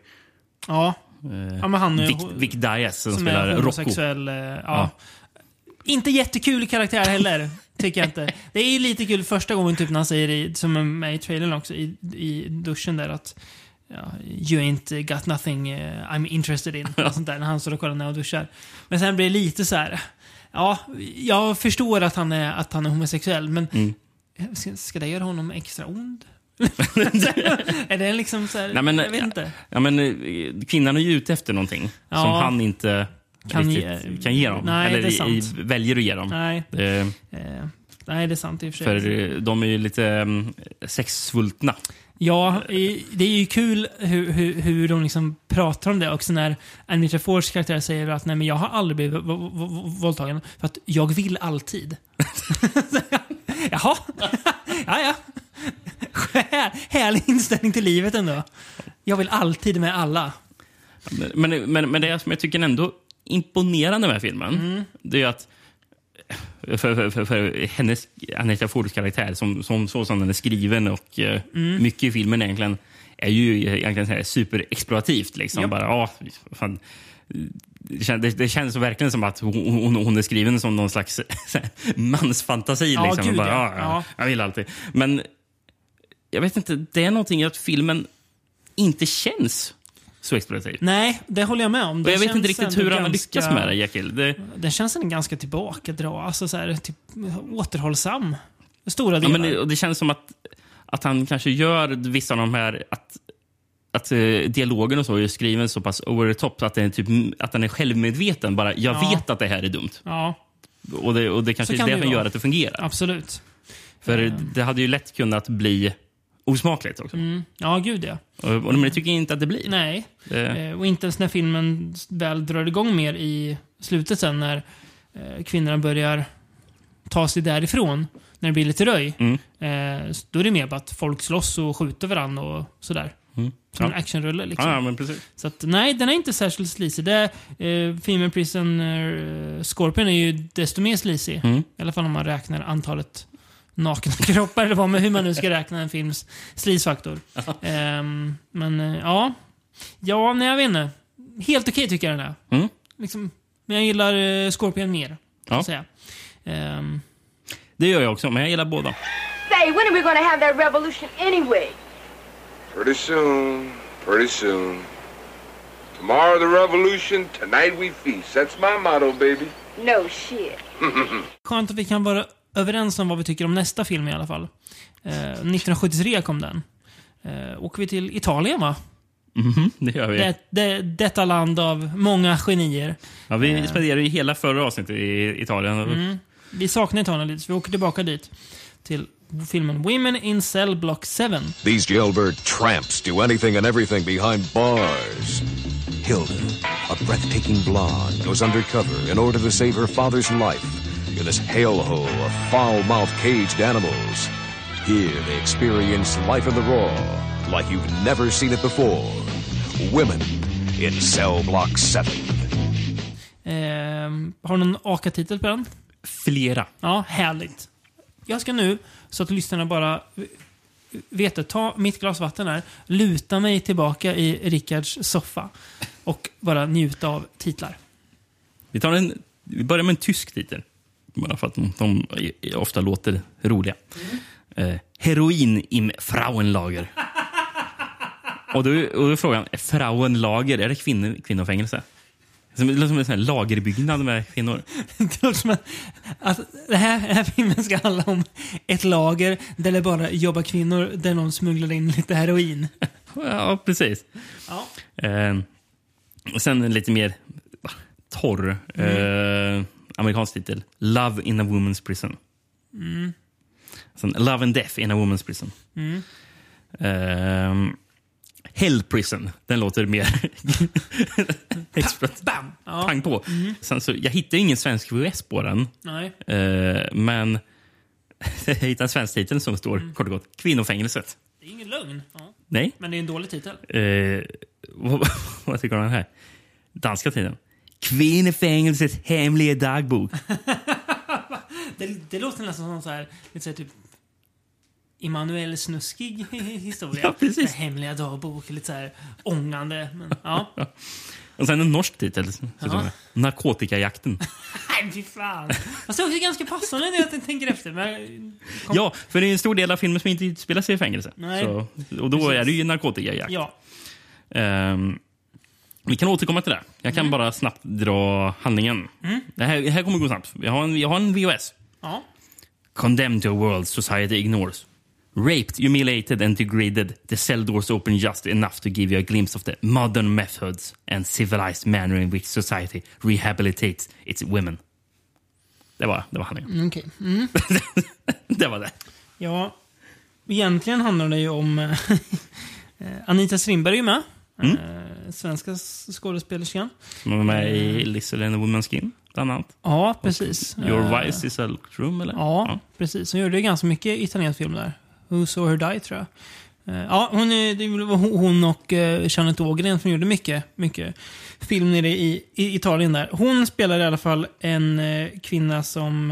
ja, Eh, ja, men han Vic, Vic Diaz som, som spelar är Rocco. homosexuell. eh, Ja. Inte jättekul karaktär heller, tycker jag inte. Det är ju lite kul första gången typ när han säger, i, som är med i trailern också, i, i duschen där att ja, You ain't got nothing eh, I'm interested in. Och sånt där, när han står och kollar när och duschar. Men sen blir det lite så här. Ja, jag förstår att han är, att han är homosexuell, men Mm. ska, ska det göra honom extra ond? är det liksom så här, Nej, men, jag vet inte. Ja, men, eh, kvinnan är ju ute efter någonting Ja. som han inte Kan riktigt ge- kan ge dem. Nej, Eller det är i, väljer att ge dem. Nej, Eh, eh, nej, det är sant i och för sig. för eh, de är ju lite um, sexsvultna. Ja, det är ju kul hur, hur, hur de liksom pratar om det också när Anita Fords karaktär säger att nej men jag har aldrig blivit våldtagen för att jag vill alltid. Jaha, ja ja. Här- Härlig inställning till livet ändå. Jag vill alltid med alla. Men, men, men det som jag tycker ändå imponerande med filmen, Mm. det är att för, för, för, för hennes, Anita Fords karaktär, som, som, så som den är skriven och eh, Mm. mycket i filmen egentligen, är ju egentligen superexplorativt. Liksom. Japp. Bara, ja, fan, det, kän- det, känns verkligen som att hon, hon, hon är skriven som någon slags mansfantasi. Ja, liksom. gud, bara, ja. ja. Ja. Jag vill alltid. Men jag vet inte, det är någonting att filmen inte känns så explorativ. Nej, det håller jag med om. Och jag vet inte riktigt hur han har lyckats med det, Jekyll. Det, Den känns ändå ganska tillbakadra, alltså så här, typ, återhållsam. Stora ja, delar. men det, och det känns som att, att han kanske gör vissa av de här... Att, att eh, dialogen och så är skriven så pass over the top att den är, typ, att den är självmedveten. Bara, jag Ja. vet att det här är dumt. Ja, Och det, och det kanske Så är kan det som gör att det fungerar. absolut. För det hade ju lätt kunnat bli osmakligt också. Mm. Ja, gud ja. Och, och, det tycker jag inte att det blir. Nej. Det, Eh, och inte ens när filmen väl drar igång mer i slutet sen när eh, kvinnorna börjar ta sig därifrån. När det blir lite röj. Mm. Eh, då är det mer bara att folk slåss och skjuter varandra och sådär. Mm. Som Ja. en actionrulle liksom. ja, ja, men precis. Så att, nej, den är inte särskilt sleazy. Det, eh, Female Prison eh, Scorpion är ju desto mer sleazy. Mm. I alla fall om man räknar antalet nakna kroppar eller vad, men hur man nu ska räkna en films sleazefaktor. Ehm, men eh, ja. Ja, nej jag vet inte. Helt okej tycker jag den är. Mm. Liksom, men jag gillar eh, Scorpion mer. Ja. Säga. Ehm, Det gör jag också, men jag gillar båda. Say, when are we gonna have that revolution anyway? Pretty soon, pretty soon. Tomorrow the revolution, tonight we feast. That's my motto, baby. No shit. skönt att vi kan vara överens om vad vi tycker om nästa film i alla fall. Eh, 1973 kom den. Eh, åker vi till Italien va? Mhm, det gör vi. Det, det, detta land av många genier. Ja, vi spenderade ju hela förra avsnittet i Italien. Mm. Vi saknar Italien lite, så vi åker tillbaka dit. Till filmen Women in Cell Block 7. These jailbird tramps do anything and everything behind bars. Hilda, a breathtaking blonde, goes undercover in order to save her father's life in this hellhole of foul-mouthed caged animals. Here they experience life in the raw, like you've never seen it before. Women in Cell Block 7. Ehm, har du någon AKA-titel på den? Flera. Ja, härligt. Jag ska nu, så att lyssnarna bara vet det, ta mitt glas vatten här, luta mig tillbaka i Rickards soffa och bara njuta av titlar. Vi, tar en, vi börjar med en tysk titel. Bara för att de, de ofta låter roliga. Eh, heroin im Frauenlager. och, då, och då är frågan, är Frauenlager, är det kvinno, kvinnofängelse? Det låter som en sån lagerbyggnad med kvinnor. Det låter som att, att det här, den här filmen ska handla om ett lager där det bara jobbar kvinnor där någon smugglar in lite heroin. Ja, precis. Ja. Eh, och sen en lite mer torr eh, amerikansk titel. Love in a woman's prison. Mm. Sen Love and death in a woman's prison. Mm. Eh, Hell Prison. Den låter mer expert. Bam! Ja. Pang på. Sen så, jag hittade ingen svensk VHS på den. Nej. Eh, men jag hittade en svensk titel som står kort och gott Kvinnofängelset. Det är ingen lögn. Ja. Nej. Men det är en dålig titel. Eh, vad, vad tycker du om den här? Danska titeln. Kvinnofängelsets hemliga dagbok. Det, det låter nästan som så här, lite så här typ Immanuel Snuskig historia. Ja, precis. Hemliga dagbok, lite så här ångande. Men, ja. Och sen en norsk titel. Ja. Narkotikajakten. Nej, fy fan. Fast det är också ganska passande när jag tänker efter. Men, kom- Ja, för det är en stor del av filmen som inte utspelar sig i fängelse. Nej. Så, och då är det ju narkotikajakt. Ja. Ehm, vi kan återkomma till det. Jag kan bara snabbt dra handlingen. Det, här, det här kommer gå snabbt. Jag har en, jag har en VHS. Ja. Condemned to a world society ignores. Raped, humiliated and degraded, the cell doors open just enough to give you a glimpse of the modern methods and civilized manner in which society rehabilitates its women. Det var, det var handlingen. Okej. Mm. det var det. Ja, egentligen handlar det ju om... eh, Anita Strindberg är ju med. Mm. Eh, svenska skådespelerskan. Som var med i Lizzie and the Woman's Skin, bland annat. Ja, precis. Your Eh, Vice is a room, eller? Ja, precis. Hon gjorde ganska mycket italiensk film där. Who saw her die, tror jag. Eh, Ja, hon, det var hon hon och Jeanette Ågren som gjorde mycket, mycket film nere i, i Italien där. Hon spelar i alla fall en eh, kvinna som...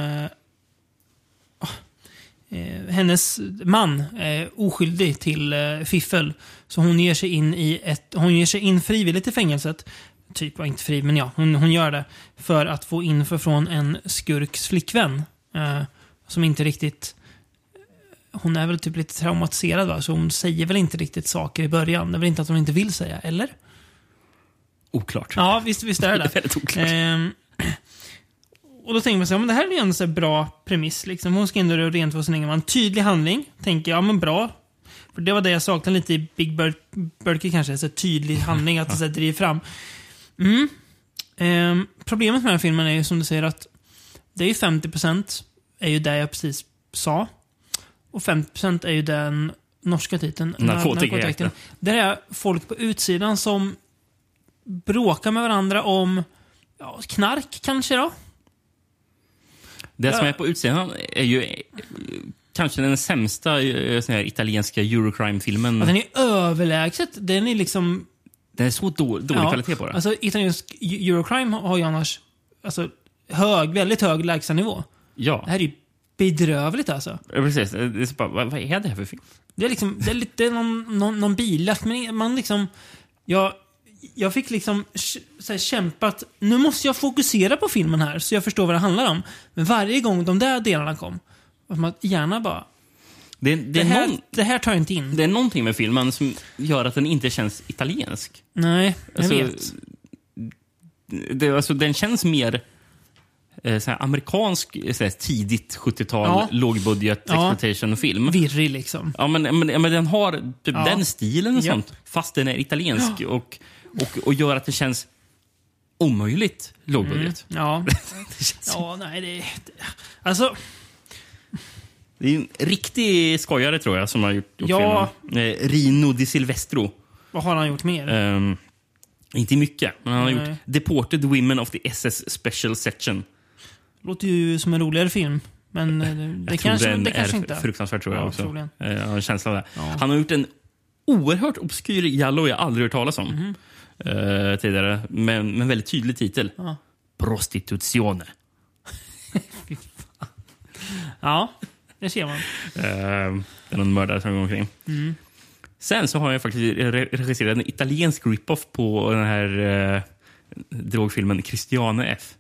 eh, eh, hennes man är oskyldig till eh, fiffel. Så hon ger sig in i ett... Hon ger sig in frivilligt i fängelset. Typ, ja, inte fri, men ja, hon, hon gör det. För att få info från en skurks flickvän. Eh, som inte riktigt... Hon är väl typ lite traumatiserad va? Så hon säger väl inte riktigt saker i början. Det är väl inte att hon inte vill säga, eller? Oklart. Ja, visst, visst är det Det är väldigt oklart. Ehm, och då tänker man så här, men det här är ju en så bra premiss. Liksom. Hon ska in och rent vad sin egen man. Tydlig handling. Tänker jag, ja men bra. För det var det jag saknade lite i Big Bird, Birdie kanske. Så tydlig handling, att det driver fram. Mm. Ehm, problemet med den här filmen är ju som du säger att det är ju 50% är ju det jag precis sa. Och 50% är ju den norska titeln. nar- Narkotikajakten. Där är folk på utsidan som bråkar med varandra om ja, knark kanske då? Det som Ja. är på utsidan är ju eh, kanske den sämsta eh, sån här italienska Eurocrime-filmen. Ja, den är överlägset. Den är liksom... Det är så då, dålig kvalitet på det. Alltså italiensk Eurocrime har ju annars alltså, hög, väldigt hög lägstanivå. ja, Det här är ju bedrövligt alltså. Ja, precis. Det är bara, vad, vad är det här för film? Det är liksom, det är lite någon, någon, någon biljakt, men man liksom... Jag, jag fick liksom så här, kämpa att nu måste jag fokusera på filmen här så jag förstår vad det handlar om. Men varje gång de där delarna kom, att gärna bara... Det, det, Det är här, någon, det här tar jag inte in. det är någonting med filmen som gör att den inte känns italiensk. Nej, jag Alltså, vet. Det, alltså, den känns mer eh, så amerikansk, eh, så här, tidigt 70-tal, Ja. lågbudget Ja. exploitation-film. Virrig liksom. Ja, men, men, men den har typ Ja. den stilen och sånt, fast den är italiensk och, och, och gör att det känns omöjligt lågbudget. Ja. Det, känns, ja, nej det... alltså, det är en riktig skojare tror jag som har gjort, gjort Ja. filmen. Eh, Rino Di Silvestro. vad har han gjort mer? Ehm, inte mycket, men han har Nej. gjort Deported Women of the SS Special Section. Låter ju som en roligare film. Men eh, det, det kanske, den det kanske är inte. fruktansvärt tror jag Ja, också. Eh, Jag har en känsla av det. Ja. Han har gjort en oerhört obskyr Jallo jag aldrig hört talas om Mhm. Eh, tidigare. Men, men väldigt tydlig titel. Ja. Prostituzione. Ja, det ser man. Eh, det är någon mördare som går omkring. Mm. Sen så har jag faktiskt re- regisserat en italiensk rip-off på den här eh, drogfilmen Christiane F.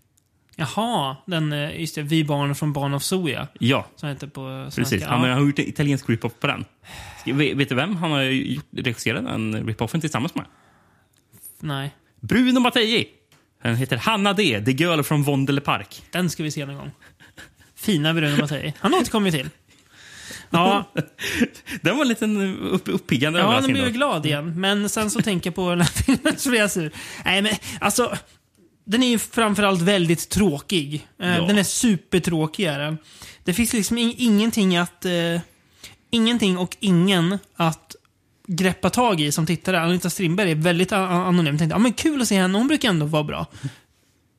Jaha, den, eh, just det, Vi barn från Barn of Zoya. Ja, Som heter på svenska. precis. Han har, gjort en italiensk rip-off på den. Vet, du vem han har regisserat den rip-offen tillsammans med? Nej, Bruno Mattei. Den heter Hanna D. The Girl from Vondele Park. den ska vi se någon gång. Fina Bruno Mattei. Han återkommer vi till. Ja, Den var en liten upp, uppiggande ja jag då. glad igen. Men sen så tänker jag på den här filmen så blir jag sur. Nej men alltså. Den är ju framförallt väldigt tråkig. Eh, Ja. Den är supertråkig är den. Det finns liksom in, ingenting att... Eh, ingenting och ingen att greppa tag i som tittare. Anita Strindberg är väldigt anonym. Tänkte, ja men kul att se henne, hon brukar ändå vara bra.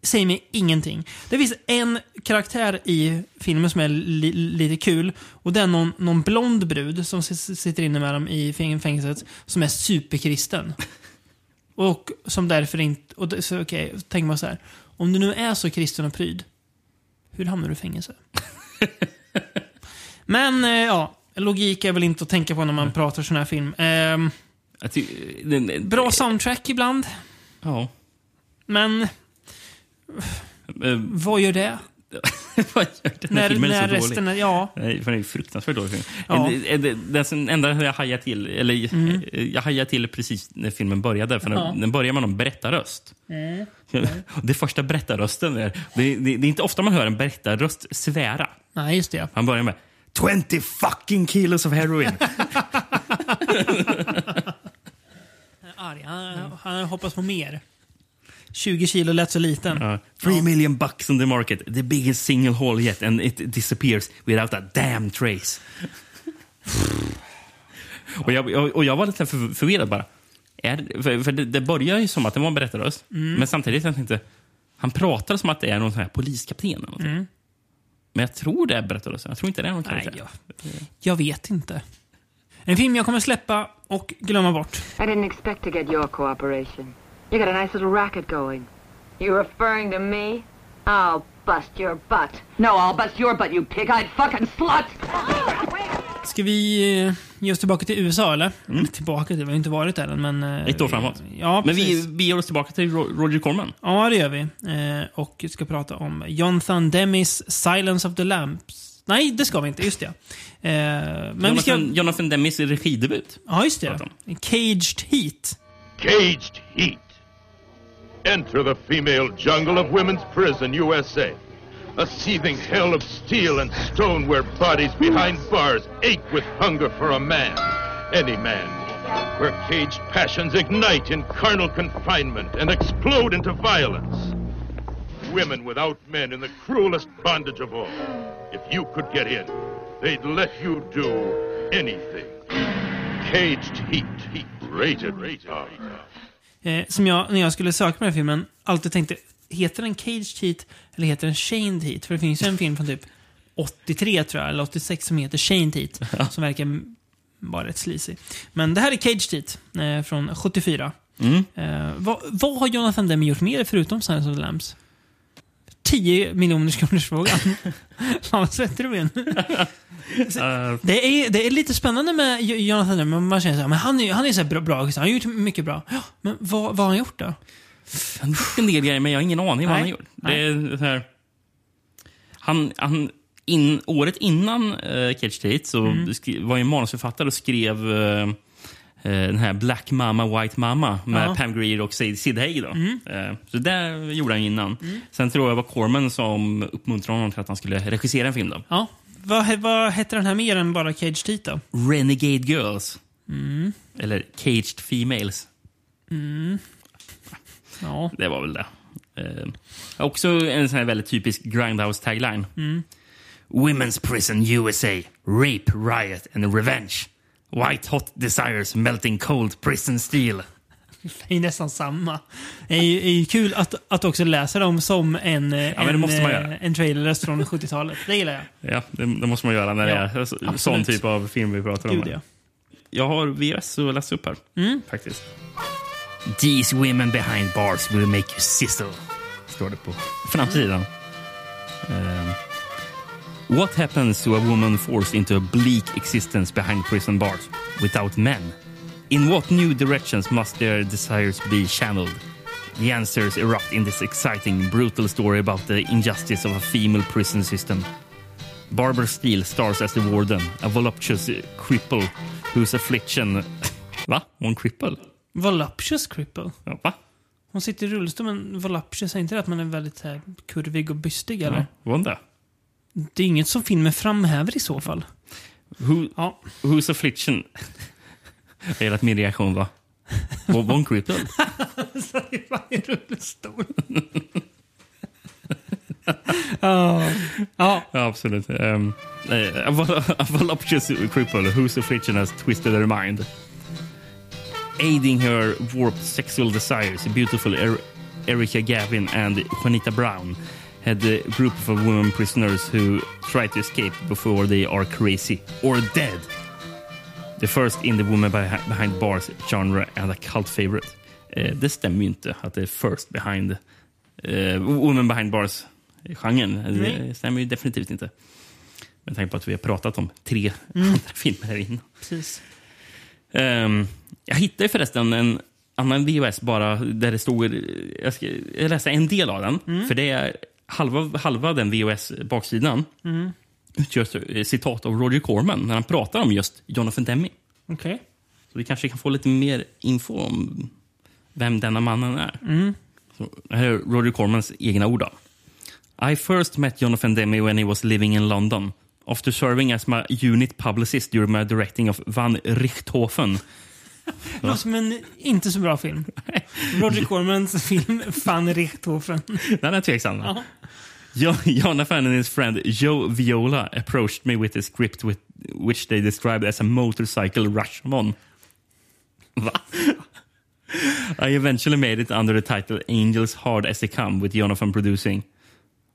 Säger mig ingenting. Det finns en karaktär i filmen som är li lite kul. Och det är någon, någon blond brud som sitter inne med dem i fängelset som är superkristen. Och som därför inte... Och det, så okej, okay, tänker man så här. Om du nu är så kristen och pryd, hur hamnar du i fängelse? Men eh, ja, logik är väl inte att tänka på när man pratar sån här film. Ehm, bra soundtrack ibland, Ja. men Eh, vad gör det? Vad gör den När, filmen när så resten dålig? är... Ja. Nej, för den är fruktansvärt dålig film. Ja. En- en- en- Den enda jag hajade till, eller eh, jag hajade till precis när filmen började, för den, Ja. den börjar med någon berättarröst. Det första berättarrösten är, det, det, det är inte ofta man hör en berättarröst svära. Nej, just det. Han börjar med 20 fucking kilos of heroin. Arg. Han, han hoppas på mer. 20 kilo lät så liten. Uh, three million bucks on the market, the biggest single haul yet and it disappears without a damn trace. och, jag, och jag var lite för, förvirrad bara. Är, för för det, det börjar ju som att det var en berättarröst, Mm. men samtidigt jag tänkte han pratar som att det är någon sån här poliskapten. Eller något. Mm. Men jag tror det är berättarrösten. Jag tror inte det är någon Nej, karaktär. jag, jag vet inte. En film jag kommer släppa och glömma bort. I didn't expect to get your cooperation. You got a nice little racket going. You referring to me? I'll bust your butt. No, I'll bust your butt, you pig-eyed fucking slut! Ska vi eh, ge oss tillbaka till USA, eller? Eller Tillbaka till, vi har inte varit där än, men... eh, Mm. Ett år framåt. Ja, men vi, vi ger oss tillbaka till Ro- Roger Corman. Ja, det gör vi. Eh, och ska prata om Jonathan Demis Silence of the Lambs. Nej, det ska vi inte. Just det. Men vi ska... Jonathan, Jonathan Demis regidebut. Ja, just det. Caged Heat. Caged heat. Enter the female jungle of women's prison, USA. A seething hell of steel and stone where bodies behind bars ache with hunger for a man. Any man. Where caged passions ignite in carnal confinement and explode into violence. Women without men in the cruelest bondage of all. If you could get in, they'd let you do anything. Caged heat. heat. Rated. Rated. Eh, som jag, när jag skulle söka på den här filmen, alltid tänkte, heter den Caged Heat eller heter den Chained Heat? För det finns ju en film från typ 83 tror jag, eller 86 som heter Chained Heat. Som verkar vara rätt sleazy. Men det här är Caged Heat eh, från 74. Mm. Eh, vad, vad har Jonathan Demme gjort mer förutom Silence of the Lambs? 10 miljoners kronors frågan. Fan vad svettig du. Uh, Det är, det är lite spännande med Jo- Jonathan Demme. Man känner så här, men han är, han är så bra, bra. Han har gjort mycket bra. Ja, men vad, vad har han gjort då? Han har gjort en del grejer, men jag har ingen aning vad han har gjort. Det är så här, han, han, in, året innan uh, Catch Date så Mm. var jag manusförfattare och skrev eh, eh, den här Black Mama, White Mama med Ja. Pam Grier och Sid Sid Haig. Då. Mm. Eh, så det gjorde han innan. Sen tror jag det var Corman som uppmuntrade honom till att han skulle regissera en film. Då. Ja. Vad, vad hette den här mer än bara Cage Heat då? Renegade Girls. Mm. Eller Caged Females. Ja. Det var väl det. Eh, också en sån här väldigt typisk Grindhouse-tagline. Mm. Women's prison USA. Rape, riot and revenge. White hot desires melting cold prison steel. Det är nästan samma. Det är ju, är ju kul att, att också läsa dem som en, det en, eh, en trailerröst från 70-talet. Det gillar jag. Ja, det, det måste man göra när Ja, det är så- sån absolut. typ av film vi pratar om. Gud, här. ja. Jag har VHS att läsa upp här. Mm. Faktiskt. These women behind bars will make you sizzle. Står det på framsidan. Ehm, what happens to a woman forced into a bleak existence behind prison bars without men? In what new directions must their desires be channeled? The answers erupt in this exciting, brutal story about the injustice of a female prison system. Barbara Steele stars as the warden, a voluptuous cripple whose affliction... Va? Hon cripple? Voluptuous cripple. Ja, va? Hon sitter i rullstol, men voluptuous, är inte det att man är väldigt här, kurvig och bystig eller? Ja, var hon det? Det är inget som filmen framhäver i så fall. Who, Whose affliction... Jag gillar att min reaktion var... Var hon cripple? Är fan i rullstol. Ja. Ja. Ja, absolut. Um, a voluptuous cripple whose affliction has twisted her mind. Aiding her warped sexual desires, beautiful er Erica Gavin and Juanita Brown had a group of women prisoners who try to escape before they are crazy or dead. The first in the woman behi- behind bars genre and a cult favorite. Eh, det stämmer ju inte att det är first behind eh, woman behind bars-genren. Nej. Det stämmer ju definitivt inte. Med tanke på att vi har pratat om tre Mm. andra filmer här inne. Precis. Ehm, jag hittade förresten en annan VHS bara där det stod... Jag, ska, läste en del av den. Mm. För det är halva, halva den VHS-baksidan Mm. utgörs av citat av Roger Corman när han pratar om just Jonathan Demme. Okej. Så vi kanske kan få lite mer info om vem denna mannen är. Mm. Så, här är Roger Cormans egna ord. Då. I first met Jonathan Demme when he was living in London. After serving as my unit publicist during my directing of Van Richthofen. Låter som en inte så bra film. Roger Cormans film Van Richthofen. Den är tveksam. Ja. Jo- Jonathan and his friend Joe Viola approached me with a script with, which they described as a motorcycle Rashomon. Va? I eventually made it under the title Angels Hard As They Come with Jonathan producing.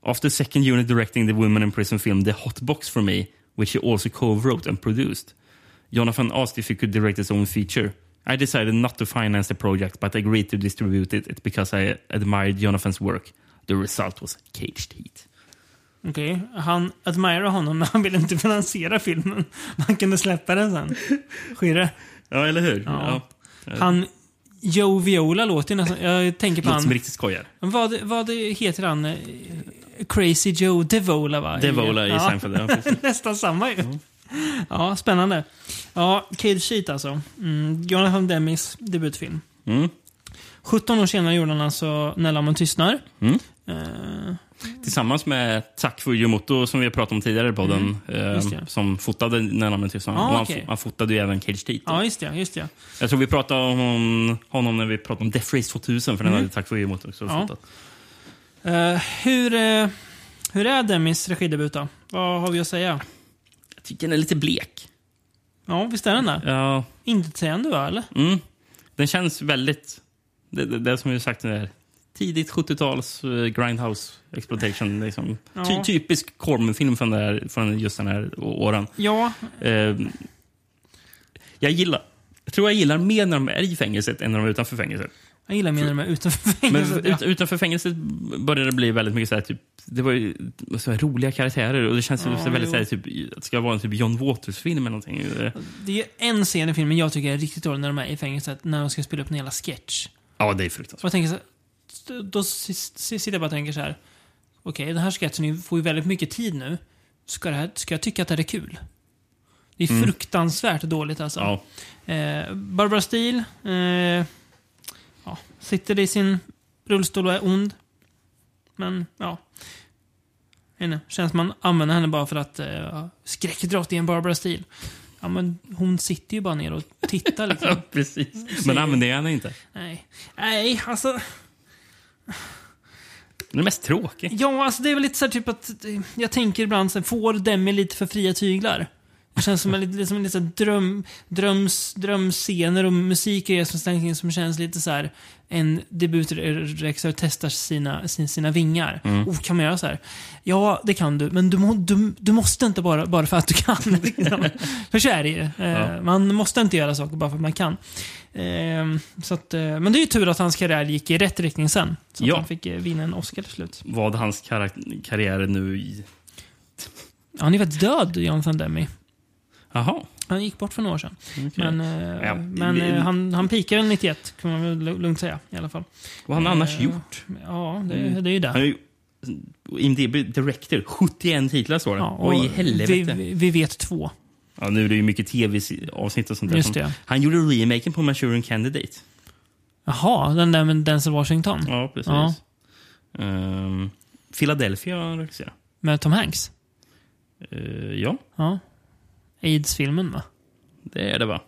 After second unit directing the women in prison film The Hot Box for me, which he also co-wrote and produced. Jonathan asked if he could direct his own feature. I decided not to finance the project, but agreed to distribute it because I admired Jonathan's work. The result was Caged Heat. Okej, han admirar honom men han vill inte finansiera filmen. Man kunde släppa den sen. Skirre. Ja, eller hur? Ja. Ja. Han, Joe Viola låter ju nästan... Jag tänker på Låter som han... riktigt skojar. Vad, vad heter han? Crazy Joe Devola va? Devola i Seinfeld, ja. Nästan samma ju. Ja, spännande. Ja, Cage Sheet alltså. Mm, Jonathan Demis debutfilm. Mm. 17 år senare gjorde han alltså När lammen tystnar. Mm. Eh, Tillsammans med Tak Fujimoto som vi har pratat om tidigare i podden. Mm, eh, som fotade När namnet tystnad. Ah, han, okej. han fotade ju även Cage Heat. ja, just det. Just det. Jag tror vi pratade om honom, honom när vi pratade om Death Race 2000, för den Mm. hade Tak Fujimoto också Ja. fotat. Eh, hur, eh, hur är Demis regidebut då? Vad har vi att säga? Jag tycker den är lite blek. Ja, visst är den det? Ja. Intetsägande va, eller? Mm. Den känns väldigt... Det, det, det som vi sagt, det där, tidigt 70-tals eh, grindhouse exploitation. Liksom. Ja. Ty, typisk Corman-film från, från just den här åren. Ja. Eh, jag gillar... Jag tror jag gillar mer när de är i fängelset än när de är utanför fängelset. Jag gillar mer när de är utanför Men fängelset. ja. ut, utanför fängelset började det bli väldigt mycket så här, typ, det var ju så här, roliga karaktärer och det känns Ja, så väldigt så här, jo. typ, att det ska vara en typ John Waters-film eller någonting. Det är en scen i filmen jag tycker är riktigt dålig när de är i fängelset, när de ska spela upp en jävla sketch. Ja, det är Och fruktansvärt. jag tänker så här, då sitter jag bara och tänker så här. Okej, den här sketchen får ju väldigt mycket tid nu. Ska, här, ska jag tycka att det här är kul? Det är Mm. fruktansvärt dåligt alltså. Ja. Eh, Barbara Steele eh, sitter i sin rullstol och är ond. Men, ja. Henne. Känns man använder henne bara för att eh, skräckdrott i en Barbara Steele. Ja, men hon sitter ju bara ner och tittar liksom. Ja, precis. Men använder jag henne inte. Nej. Nej, alltså. Den är mest tråkig. Ja, alltså det är väl lite så här typ att eh, jag tänker ibland så får Demi lite för fria tyglar? Känns som en lite, som en lite dröm, dröms, drömscener och musik grejer som, som känns lite så här en debutregissör testar sina, sin, sina vingar. Mm. Oh, kan man göra så här? Ja, det kan du, men du, må, du, du måste inte bara, bara för att du kan. liksom. för så är det ju. Eh, Ja. Man måste inte göra saker bara för att man kan. Eh, så att, eh, men det är ju tur att hans karriär gick i rätt riktning sen. Så att Ja. han fick eh, vinna en Oscar till slut. Vad hans karriär nu i... Han är faktiskt död, Jonathan Demme. Jaha. Han gick bort för några år sedan. Okej. Men, eh, Ja, men eh, han, han pikade 91, kan man väl lu- lugnt säga. I alla fall. Vad har han annars Eh, gjort? Ja, det, Mm. det är ju det. Han är ju IMDB Director. 71 titlar står det. Ja, Vad i helvete? vi, vi- vet två. Ja, nu är det ju mycket tv-avsnitt och sånt där. Just som- det. Han gjorde remaken på Manchurian Candidate. Jaha, den där med Denzel Washington. Ja, precis. Ja, Ehm, Philadelphia regisserat. med Tom Hanks. Eh, ja, Ja. Aids-filmen va? det är det va?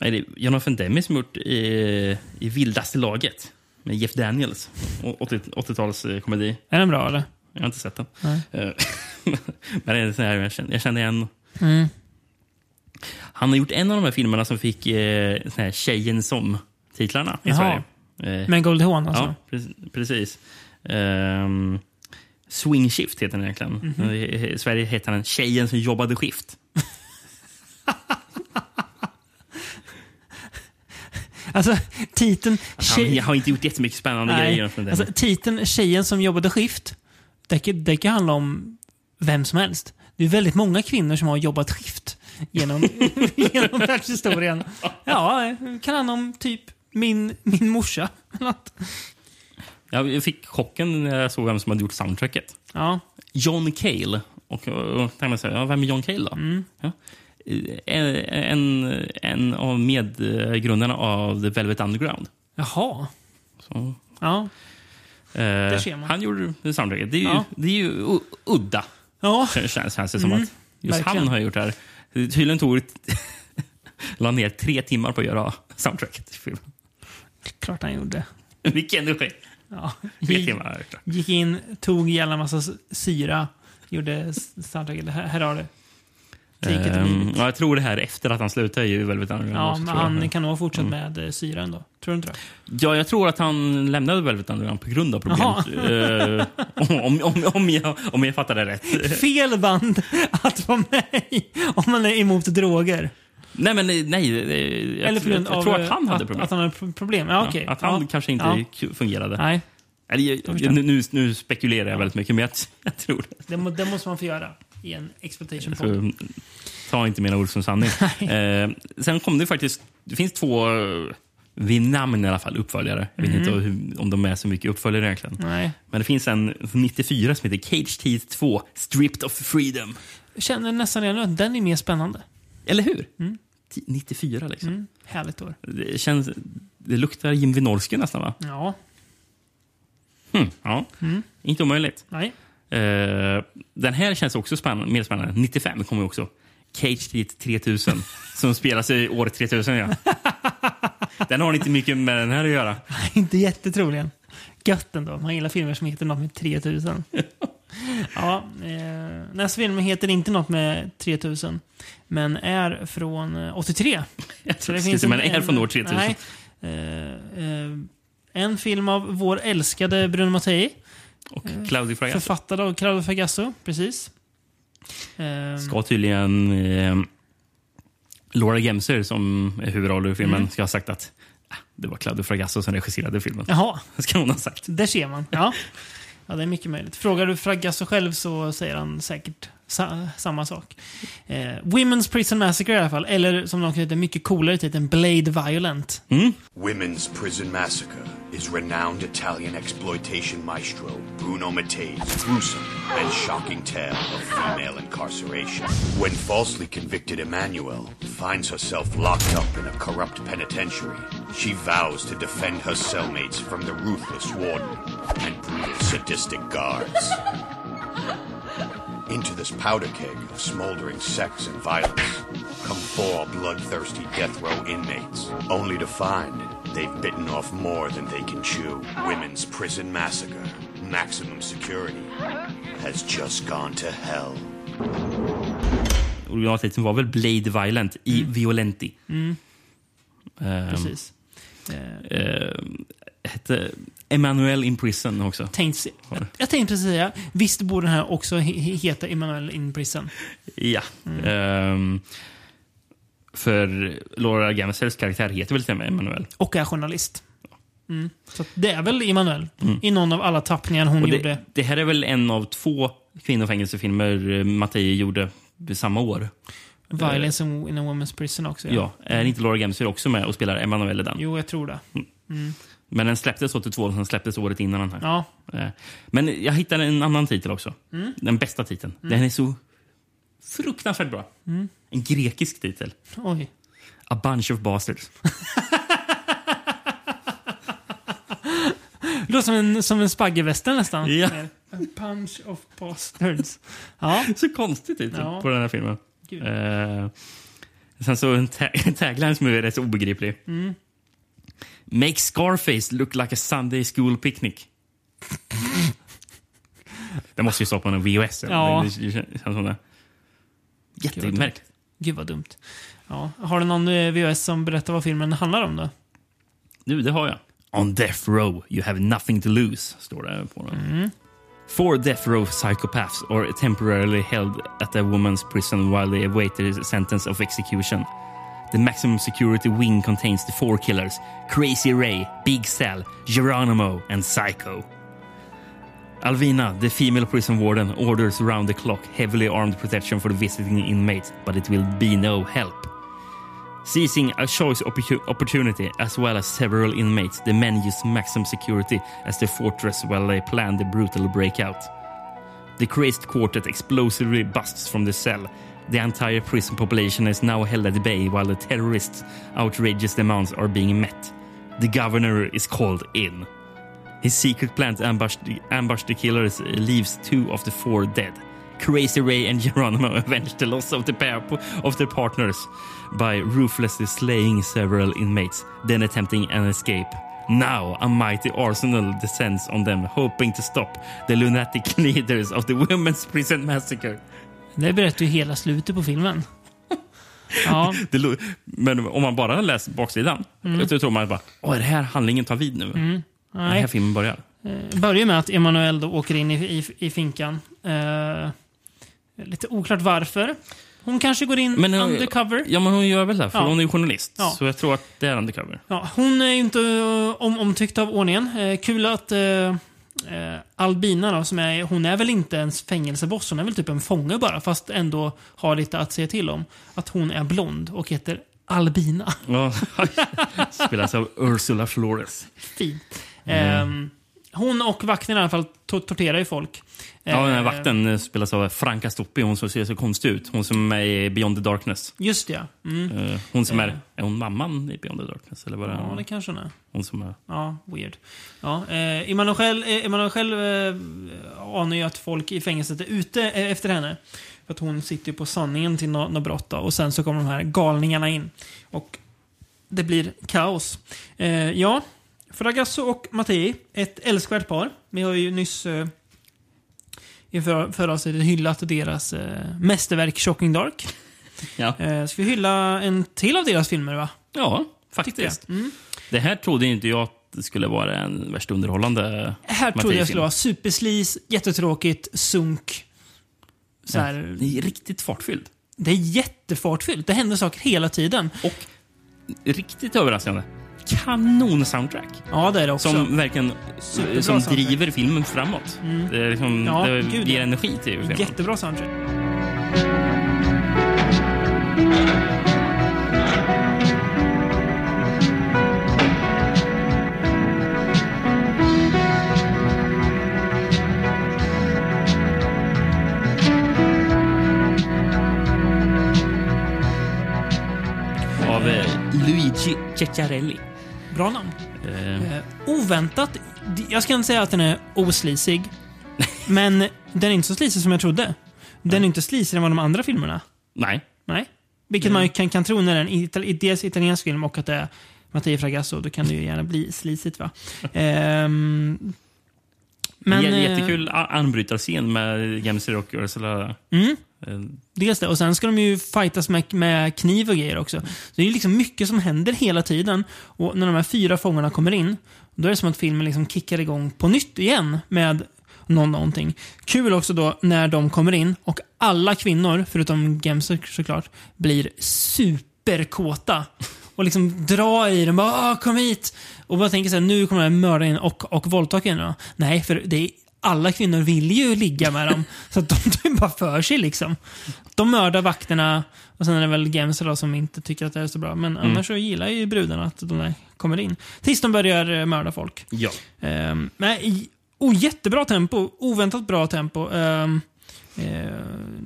Nej, det är Jonathan Demme som gjort i, i Vildaste laget med Jeff Daniels. Och 80 80-talskomedi. Är den bra eller? Jag har inte sett den. Eh, Men det är så här, jag känner, jag känner igen... Mm. Han har gjort en av de här filmerna som fick eh, sån här Tjejen som-titlarna i Jaha. Sverige. Eh, Med Goldie Hawn alltså? Ja, pre- precis. Um, Swing Shift heter den egentligen. Mhm. I Sverige heter den Tjejen som jobbade skift. Alltså, titeln... Han har inte gjort jättemycket spännande Nej, grejer. Från alltså, titeln Tjejen som jobbade skift, det kan, det kan handla om vem som helst. Det är väldigt många kvinnor som har jobbat skift genom, genom världshistorien. Ja, kan handla om typ min, min morsa. Jag fick chocken när jag såg vem som hade gjort soundtracket. Ja. John Cale. Och, och tänkte man säga, ja, vem är John Cale då? Mm. Ja. En, en av medgrundarna av The Velvet Underground. Jaha. Så, Ja. eh, han gjorde soundtracket. Det är ju, Ja. det är ju udda. Ja. Känns, känns det som Mm, att just verkligen. han har gjort det här. Tydligen tog det la ner tre timmar på att göra soundtracket till filmen. Klart han gjorde. Vilken energi! Ja. Gick, gick in, tog jävla massa s- syra, gjorde s- soundtracket. Här, här har du. It. ja, jag tror det här efter att han slutade i Velvet Underground. Ja, men tror jag. han kan nog ha fortsatt Mm. med eh, syra ändå. Tror du inte det? Ja, jag tror att han lämnade Velvet Underground på grund av problem. Eh, om, om, om, jag, om jag fattar det rätt. Fel band att vara med i om man är emot droger. Nej, men nej. Jag, Eller på grund jag, jag av tror att han hade problem. Att han hade pro- problem. Ja, okej. att han ja. kanske inte fungerade. Nej, Eller, nu, nu, nu spekulerar jag väldigt mycket, men jag, jag tror det. det, det måste man få göra i en exploitation podd. ta inte mina ord som sanning. eh, sen kom det faktiskt... Det finns två, vid namn i alla fall, uppföljare. Jag vet Mhm. inte hur, om de är så mycket uppföljare egentligen. Nej. Men det finns en från 94 som heter Cage Teeth 2, Stripped of Freedom. Jag känner nästan redan att den är mer spännande. Eller hur? Mm. T- 94 liksom. Mm. Härligt år. Det, känns, det luktar Jim Wynorski nästan va? Ja. Hmm, ja. Mm. Inte omöjligt. Nej. Eh, den här känns också spännande, mer spännande. 95 kommer också. Cage Teeth 3000 som spelas i år 3000. Ja. Den har inte mycket med den här att göra. inte jättetroligen. Gött ändå. Man gillar filmer som heter något med 3000. ja, eh, nästa film heter inte något med 3000. Men är från eh, 83. Så skulle säga, men är från år 3000. Nej, eh, eh, en film av vår älskade Bruno Mattei. Och Claudio Fragasso. Författad av Claudio Fragasso, precis. Eh, Ska tydligen eh, Laura Gemser, som är huvudroll i filmen, Mm. ska ha sagt att ah, det var Claudio Fragasso som regisserade filmen. Jaha. ska hon ha sagt. Där ser man. Ja ja, det är mycket möjligt. Frågar du Fragasso själv så säger han säkert sa samma sak. Eh, Women's Prison Massacre i alla fall. Eller som de heter, mycket coolare titeln, Blade Violent. Women's Prison Massacre is renowned Italian exploitation maestro Bruno Mattei's gruesome and shocking tale of female incarceration. When falsely convicted Emmanuel finds herself locked up in a corrupt penitentiary, she vows to defend her cellmates from the ruthless warden and brutal sadistic guards. Into this powder keg of smoldering sex and violence come four bloodthirsty death row inmates, only to find they've bitten off more than they can chew. Women's Prison Massacre, maximum security, has just gone to hell. Originaltiteln var väl Blade Violent i Violenti. Mm. Ehm, Precis. Eh, hette Emanuel in Prison också. tänkt, jag, jag tänkte precis säga, visst borde den här också he he- heta Emanuel in Prison? Ja. Ehm, för Laura Gemsers karaktär heter väl till och med Emanuel. Och är journalist. Mm. Så det är väl Emanuel Mm. i någon av alla tappningar hon Och gjorde. det, det här är väl en av två kvinnofängelsefilmer eh, Mattei gjorde samma år. Violence in a Woman's Prison också. Ja. Är inte Laura Gemser också med och spelar Emanuel i den? Jo, jag tror det. Mm. Men den släpptes 82 och den släpptes året innan den här. Ja. Eh, Men jag hittade en annan titel också. Mm. Den bästa titeln. Mm. Den är så fruktansvärt bra. Mm. En grekisk titel. Oj. A bunch of bastards. Det låter som en, som en spaggevästern nästan. Ja. A punch of bastards. Ja. Så konstig titel Ja. på den här filmen. Gud. Eh, sen så en tagline som är rätt så obegriplig. Mm. Make Scarface look like a Sunday school picnic. Det måste ju stå på en VHS. Ja. Det, det känns som det. Jättemärkligt. Gud vad dumt. Ja. Har du någon eh, VHS som berättar vad filmen handlar om då? Du, det har jag. On death row, you have nothing to lose, står det på den. Mm. Four death row psychopaths are temporarily held at a woman's prison while they await their sentence of execution. The maximum security wing contains the four killers Crazy Ray, Big Cell, Geronimo, and Psycho. Alvina, the female prison warden, orders round the clock heavily armed protection for the visiting inmates, but it will be no help. Seizing a choice opportu- opportunity as well as several inmates, the men use maximum security as their fortress while they plan the brutal breakout. The crazed quartet explosively busts from the cell. The entire prison population is now held at bay while the terrorists' outrageous demands are being met. The governor is called in. His secret plan to ambush the, ambush the killers uh, leaves two of the four dead. Crazy Ray and Geronimo avenge the loss of, the pair of their partners by ruthlessly slaying several inmates, then attempting an escape. Now, a mighty arsenal descends on them, hoping to stop the lunatic leaders of the women's prison massacre. Det berättar ju hela slutet på filmen. Ja. Det, men om man bara läser baksidan, Mm. då tror man bara åh, är det här handlingen tar vid nu? Mm. Det här filmen börjar. Eh, börjar med att Emanuel då åker in i, i, i finkan. Eh, lite oklart varför. Hon kanske går in Men, eh, undercover. Ja, men hon gör väl det, för Ja. hon är ju journalist. Ja. Så jag tror att det är undercover. Ja, hon är ju inte eh, om, omtyckt av ordningen. Eh, kul att eh, eh, Albina då, som är, hon är väl inte ens fängelseboss, hon är väl typ en fånge bara, fast ändå har lite att säga till om. Att hon är blond och heter Albina. Ja. Spelas av Ursula Flores. Fint. Mm. Eh, hon och vakten i alla fall to- torterar ju folk. Ja, den här Eh, vakten spelas av Franka Stoppi, hon som ser så konstig ut. Hon som är i Beyond the Darkness. Just det, ja. Mm. Eh, Hon som Eh. är... Är hon mamman i Beyond the Darkness? Eller vad är Ja, hon? det kanske hon är. Hon som är... Ja, weird. Ja, eh, Emanuel själv, Emanuel själv eh, anar ju att folk i fängelset är ute eh, efter henne. För att hon sitter ju på sanningen till något no brott då. Och sen så kommer de här galningarna in. Och det blir kaos. Eh, ja, Fragasso och Mattei, ett älskvärt par. Vi har ju nyss eh, i för, förra avsnittet hyllat deras eh, mästerverk Shocking Dark. Ja. Eh, ska vi hylla en till av deras filmer va? Ja, faktiskt. Mm. Det här trodde inte jag att det skulle vara en värst underhållande Här trodde jag skulle vara superslis, jättetråkigt, sunk. Så Ja, det är riktigt fartfyllt. Det är jättefartfyllt. Det händer saker hela tiden. Och riktigt överraskande. Kanon-soundtrack. Ja, det är det också. Som verkligen Superbra som soundtrack. driver filmen framåt. Mm. Det, liksom, Ja, det gud, ger energi till filmen. Jättebra soundtrack. Eh, Luigi Ceccarelli. Bra namn. Eh, Eh, oväntat. Jag ska inte säga att den är oslisig. men den är inte så slisig som jag trodde. Den är inte slisigare än vad de andra filmerna. nej. Nej. Vilket man ju kan, kan tro när det är en dels italiensk film och att det är Matteo Fragasso. Då kan det ju gärna bli slisigt va. Ehm, men... Men, eh, Jättekul anbrytarscen med Jamesy och Ursula. Mm. Eh, dels det. Och sen ska de ju fightas med, med kniv och grejer också. Så det är ju liksom mycket som händer hela tiden. Och när de här fyra fångarna kommer in, då är det som att filmen liksom kickar igång på nytt igen med någon någonting. Kul också då när de kommer in och alla kvinnor, förutom Gemser såklart, blir superkåta. Och liksom drar i dem. Bara, kom hit! Och bara tänker såhär, nu kommer den mörda in och, och våldta kvinnorna. Nej, för det är, alla kvinnor vill ju ligga med dem. så att de tar ju bara för sig liksom. De mördar vakterna och sen är det väl Gemser då som inte tycker att det är så bra. Men Mm. annars så gillar ju brudarna att de där kommer in. Tills de börjar eh, mörda folk. ja. Um, men, oh, jättebra tempo. Oväntat bra tempo. Ehm, eh,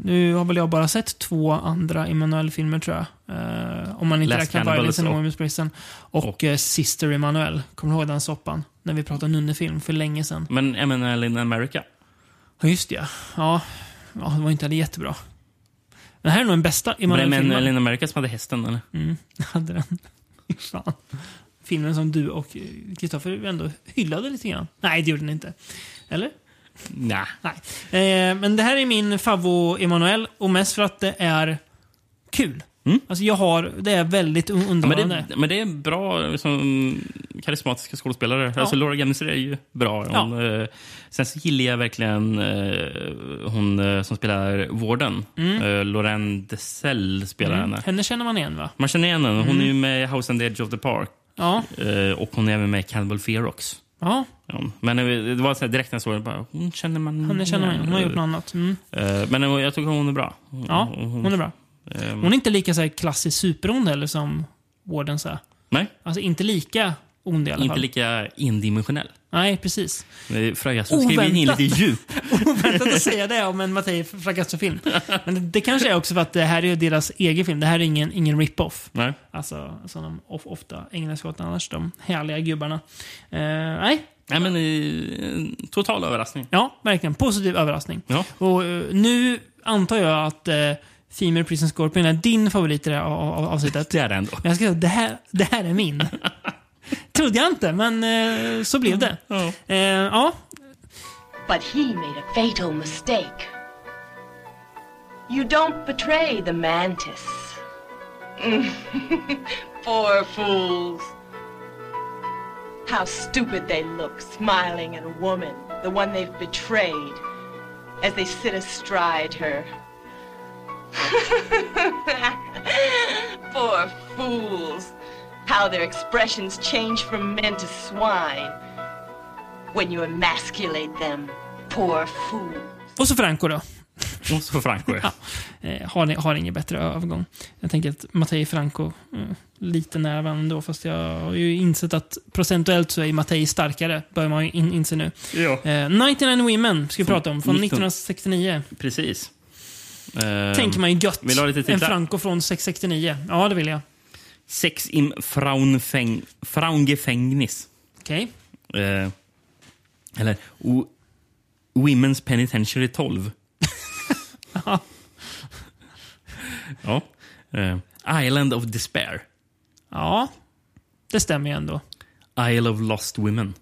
nu har väl jag bara sett två andra Emanuel-filmer tror jag. Eh, om man inte Last räknar Violence and och- Women's Prison. Och, eh, Sister Emanuel. Kommer du ihåg den soppan? När vi pratade nunnefilm för länge sedan. Men Emanuel in America. Ja, just det. ja. Ja, det var inte heller jättebra. Den här är nog den bästa Var det Emanuel Emanuel-filmen. in America som hade hästen, eller? Mm, hade den. Fan. Filmen som du och eh, Kristoffer ändå hyllade lite grann. Nej, det gjorde den inte. Eller? Nej. Nej. Eh, men det här är min favvo Emanuel och mest för att det är kul. Alltså jag har, det är väldigt un- Ja, men, underhållande. det, men det är bra liksom, karismatiska skådespelare. Alltså Laura Gemser är ju bra. Hon, eh, sen så gillar jag verkligen eh, hon eh, som spelar vården. Mm. Eh, Lorraine Dessel spelar Mm. henne. Henne känner man igen va? Man känner igen henne. Hon Mm. är ju med i House and the Edge of the Park. Ja. Eh, och hon är även med i Cannibal Ferox. Ja, Ja, men det var så här, direkt när jag såg det, bara, hon känner man henne känner man. Hon har gjort något annat. Mm. Eh, Men jag tycker hon är bra. Ja, hon är bra. eh, Hon är inte lika så här klassisk superond heller som Warden så här. Nej. Alltså inte lika ond i alla Inte fall. lika indimensionell. Nej, precis. Som skriver in lite djup. Oväntat att säga det om en Mattei Fragasso-film. Men det, kanske är också för att det här är deras egen film. Det här är ingen, ingen rip-off. Nej. Alltså, som de of, ofta ägnar sig åt annars, de härliga gubbarna. Eh, nej. Nej, men total överraskning. Ja, verkligen. Positiv överraskning. Ja. Och eh, nu antar jag att eh, Female Prison Scorpion är din favorit i det här av- av- avsnittet. Det är det ändå. Men jag ska säga, det här, det här är min. Trodde jag inte, men eh, så blev det. Eh, ja, But he made a fatal mistake. You don't betray the mantis. Poor fools. How stupid they look, smiling at a woman, the one they've betrayed, as they sit astride her. Poor fools. How their expressions change from men to swine when you emasculate them. Poor fools. och så Franco då. Och så Franco. Ja. Eh, har, har ingen bättre övergång. Jag tänker att Mattei Franco, eh, lite nära varandra ändå, fast jag har ju insett att procentuellt så är Mattei starkare, börjar man ju in, inse nu. Ja. Eh, 99 Women ska vi Från prata om, från 19 1969. Precis. Eh, Tänker man ju gött. Vill du ha lite en titlar? Franco från 669. Ja, det vill jag. Sex im Fraunfäng, Fraungefängnis. Okej. Eh, eller o, Women's Penitentiary 12. ja. Eh, Island of Despair. Ja, det stämmer ju ändå. Isle of Lost Women.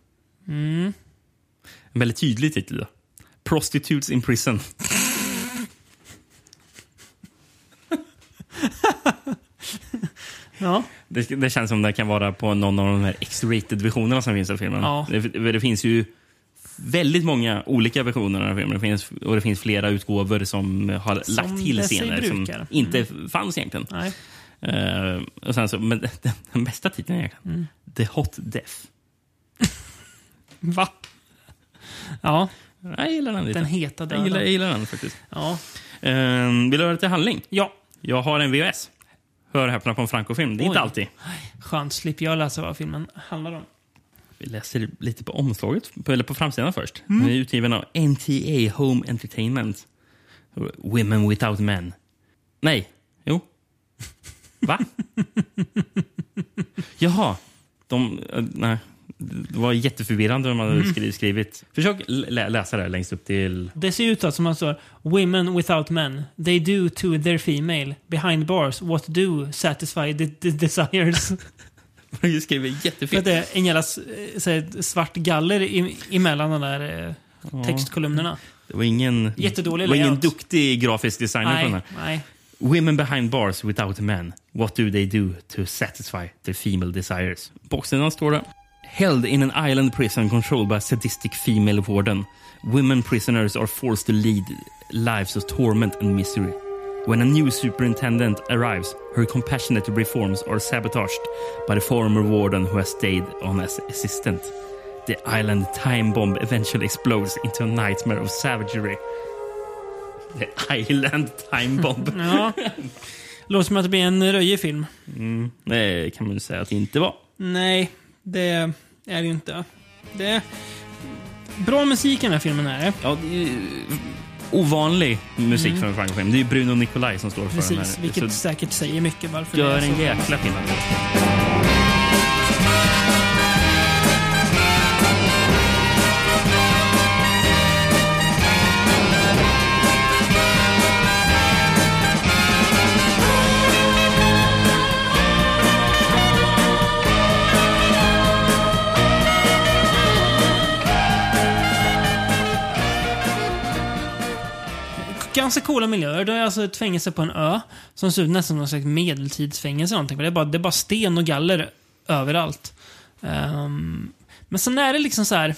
Mm. En väldigt tydlig titel. Då. Prostitutes in Prison. Ja. Det, det känns som det kan vara på någon av de här X-rated-versionerna som finns av filmen. Ja. Det, det finns ju väldigt många olika versioner av filmen. Det finns, och det finns flera utgåvor som har Som lagt till scener som brukar. inte fanns egentligen. Nej. Eh, och sen så, men den, den bästa titeln egentligen Mm. The Hot Death. Va? Ja. Jag gillar den lite. Den heta jag döden. gillar, jag gillar den faktiskt. Ja. Eh, vill du höra lite handling? Ja. Jag har en VHS. Hör häpna på en Franco-film. Det är inte Oj. alltid. Skönt, slipper jag läsa vad filmen handlar om. Vi läser lite på omslaget, eller på framsidan först. Mm. Den är utgiven av NTA Home Entertainment. Women Without Men. Nej, jo. Va? Jaha. De, eh, nej. Det var jätteförvirrande de hade Mm. skri- skrivit. Försök lä- läsa det här längst upp till... Det ser ut som att står “Women without men. They do to their female. Behind bars. What do satisfy the, the desires?” Du skriver jättefint. det är en jävla eh, här, svart galler i, emellan de där eh, Ja. textkolumnerna. Det var ingen, Jättedålig det var ingen duktig grafisk designer på den Nej, här. nej. Women behind bars without men. What do they do to satisfy their female desires? På baksidan står det Held in an island prison controlled by a sadistic female warden. Women prisoners are forced to lead lives of torment and misery. When a new superintendent arrives, her compassionate reforms are sabotaged by the former warden who has stayed on as assistant. The island time bomb eventually explodes into a nightmare of savagery. The island time bomb. Ja. Låter som att det blir en röjig film. Mm, det kan man ju säga att det inte var. Nej, det är det ju inte. Det är bra musik i den här filmen är det. Ja, det är ovanlig musik Mm. för en Franco-film. Det är Bruno Nicolai som står för den Precis, här. vilket Så säkert säger mycket varför gör det är en jäkla skillnad. Ganska coola miljöer. Det är alltså ett fängelse på en ö som ser ut nästan som någon slags medeltidsfängelse. Någonting. Det, är bara, det är bara sten och galler överallt. Um, men sen är det liksom så här...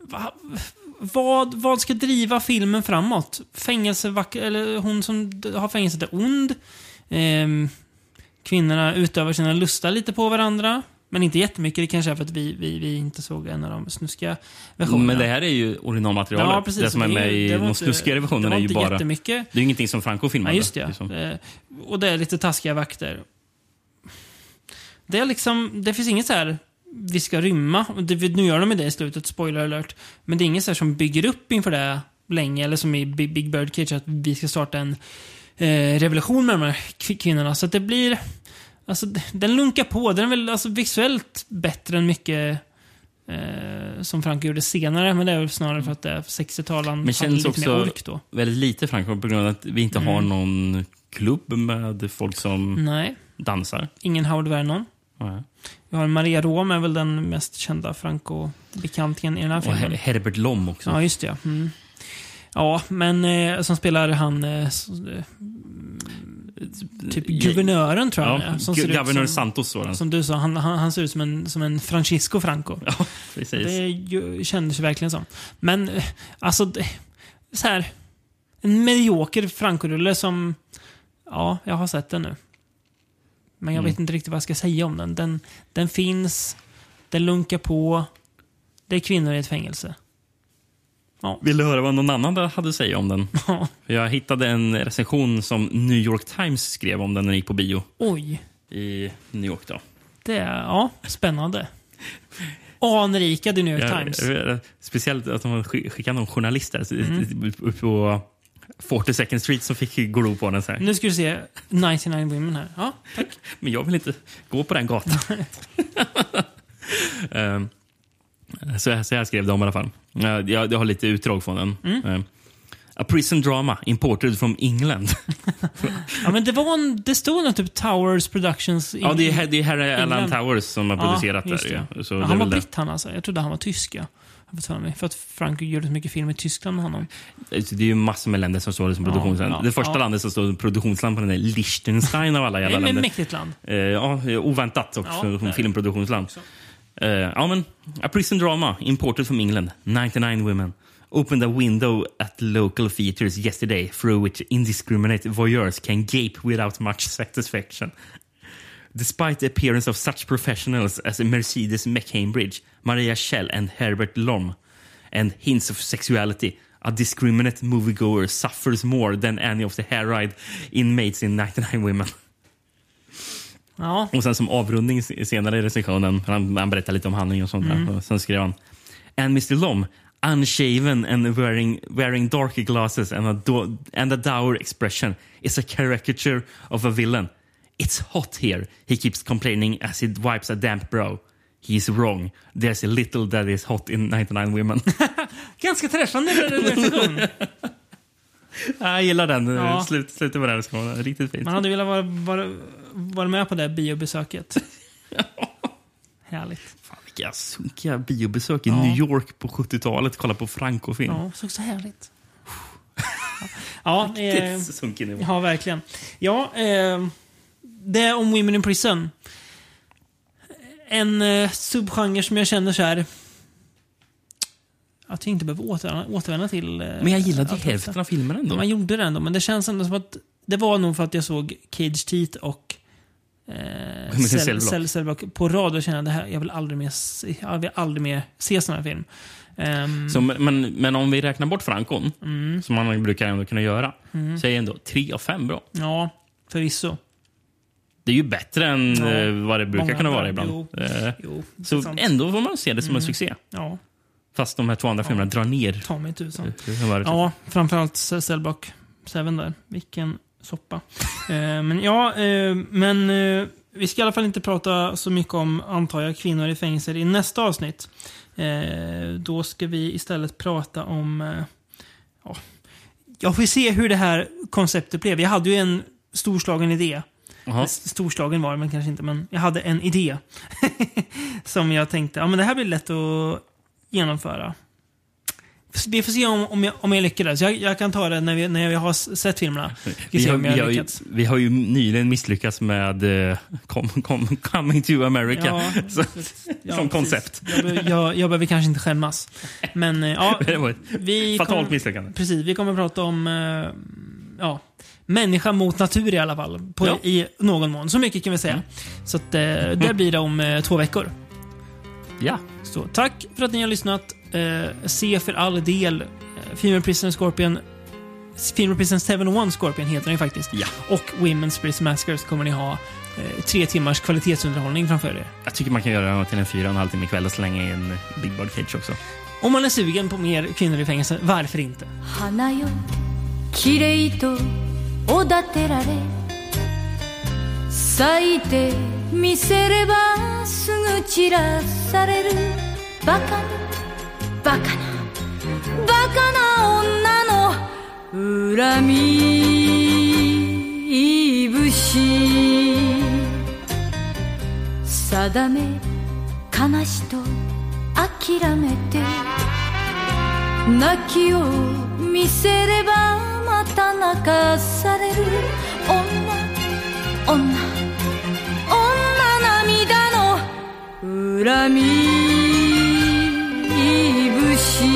Va, vad, vad ska driva filmen framåt? Fängelsevak eller hon som har fängelset är ond. Um, kvinnorna utövar sina lustar lite på varandra. Men inte jättemycket. Det kanske är för att vi, vi, vi inte såg en av de snuskiga versionerna. Men det här är ju originalmaterialet. Ja, precis. det som är Det med i det de snuskigare versionerna det är ju bara... jättemycket. Det är ju ingenting som Franco filmade. Ja, just det. liksom. Eh, Och det är lite taskiga vakter. Det är liksom, det finns inget så här, vi ska rymma. Det, nu gör de ju det i slutet, spoiler alert. Men det är inget så här som bygger upp inför det länge, eller som i Big, Bird Cage, att vi ska starta en eh, revolution med de här kv- kvinnorna. Så att det blir, alltså den lunkar på. Den är väl alltså, visuellt bättre än mycket eh, som Frank gjorde senare. Men det är väl snarare för att det är 60-tal. Han Men hade känns lite mer också ork då. väldigt lite Franco på grund av att vi inte Mm. har någon klubb med folk som Nej. dansar. Ingen Howard Vernon. Nej. Vi har Maria Rom är väl den mest kända Franco-bekantingen i den här Och filmen. Her- Herbert Lom också. Ja, just det. ja. Mm. Ja, men eh, som spelar han... Eh, eh, typ guvernören tror jag Ja. Som Governor som, Santos står han. Som du sa, han, han, han ser ut som en, som en Francisco Franco. Ja, precis. Det ju, kändes verkligen som. Men, eh, alltså, det- så här. En medioker Franco-rulle som... Ja, jag har sett den nu. Men jag Mm. vet inte riktigt vad jag ska säga om den. Den, den finns, den lunkar på. Det är kvinnor i ett fängelse. Ja. Vill du höra vad någon annan hade att säga om den? Ja. Jag hittade en recension som New York Times skrev om den när den gick på bio Oj, i New York. Då. det är ja, spännande. Anrikad i New York Jag- Times. Speciellt att de skick- skickade någon journalist där, Mm. på 42nd Street som fick gå på den. Så här. Nu ska du se 99 Women här. Ja, tack. Men jag vill inte gå på den gatan. Ehm, så, så här skrev de i alla fall. Eh, Jag, jag har lite utdrag från den. Mm. Ehm, A prison drama imported from England. Ja, men det var en, det stod nog typ Towers Productions i ja, det är, det är Harry England. Towers som har producerat där. det. ju. Så Ja, han var britt han alltså. Jag trodde han var tysk. Ja. För att Frank gjorde så mycket film i Tyskland med honom. Det är ju massor med länder som står som Ja, produktionsland. ja, det första ja. landet som står som produktionsland på den är Liechtenstein av alla Det jävla är ett länder. mäktigt land. Eh, ja, oväntat också Ja, som Eh, ja, men A prison drama imported from England. 99 women. Opened a window at local theaters yesterday through which indiscriminate voyeurs can gape without much satisfaction. Despite the appearance of such professionals as Mercedes McCambridge, Maria Schell and Herbert Lom, and hints of sexuality, a discriminate moviegoer suffers more than any of the hair-eyed inmates in 99 women. Ja. Och sen som avrundning senare i recensionen, han, han berättar lite om handlingen och sånt Mm. där. Och sen skrev han And Mr Lom, unshaven and wearing, wearing dark glasses and a, do, and a dour expression is a caricature of a villain. It's hot here, he keeps complaining as he wipes a damp brow. He's wrong. There's a little that is hot in 99 women. Ganska träffande recension. jag gillar den. Ja. Slut, slutet på den recensionen. Riktigt fint. Man hade velat vara, vara, vara med på det biobesöket. Härligt. Fan, vilka sunkiga biobesök i Ja. New York på 70-talet. Kolla på Franco-film. Ja, så också härligt. Ja, eh, sunkig nivå. ja verkligen. Ja, eh, det är om Women in Prison. En eh, subgenre som jag känner så här att jag inte behöver återvända, återvända till. Eh, Men jag gillade allt hälften av filmen ändå. Man gjorde det ändå, men det känns ändå som att det var nog för att jag såg Cage Teeth och eh, Cell-. Cell- på rad och kände här, jag vill aldrig mer se, jag vill aldrig mer se sån här film. Ehm, Så, men, men om vi räknar bort Frankon, Mm. som man brukar ändå kunna göra, Mm. så är ändå tre av fem bra. Ja, förvisso. Det är ju bättre än Ja, eh, vad det brukar kunna vara ibland. Jo, Eh, jo, så ändå får man se det som en Mm. succé. Ja, Fast de här två andra filmerna drar ner. ta mig tusan. Ja, framförallt Cellblock 7 där. Vilken soppa. eh, men ja, eh, men eh, vi ska i alla fall inte prata så mycket om, antar jag, kvinnor i fängelser i nästa avsnitt. Eh, då ska vi istället prata om... Eh, ja, jag får se hur det här konceptet blev. Jag hade ju en storslagen idé. Storslagen var det men kanske inte, men jag hade en idé. som jag tänkte, ja men det här blir lätt att genomföra. Vi får se om, om, jag, om jag lyckades. Jag, jag kan ta det när, vi, när jag har sett filmerna. Vi, Vi har, vi, har ju, vi har ju nyligen misslyckats med eh, com, com, Coming to America Ja, så, Ja, som koncept. Jag, jag, jag behöver kanske inte skämmas. Men eh, ja, vi fatalt kommer- misslyckande. Precis, vi kommer att prata om eh, ja, människa mot natur i alla fall. På, Ja. I någon mån. Så mycket kan vi säga. Så att, eh, det blir det om eh, två veckor. Ja. Så tack för att ni har lyssnat. Eh, se för all del eh, Female Prison Scorpion Female Prison 701 Scorpion heter den ju faktiskt. Ja. Och Women's Prison Massacre så kommer ni ha eh, tre timmars kvalitetsunderhållning framför er. Jag tycker man kan göra den till en fyra och en halv timme ikväll och slänga i en Big Bird Cage också. Om man är sugen på mer kvinnor i fängelse, varför inte? 花よきれいとおだてられ咲いて みせればすぐ散らされる。バカなバカなバカな女の恨み節定め悲しと諦めて泣きを見せればまた泣かされる。女女。恨み節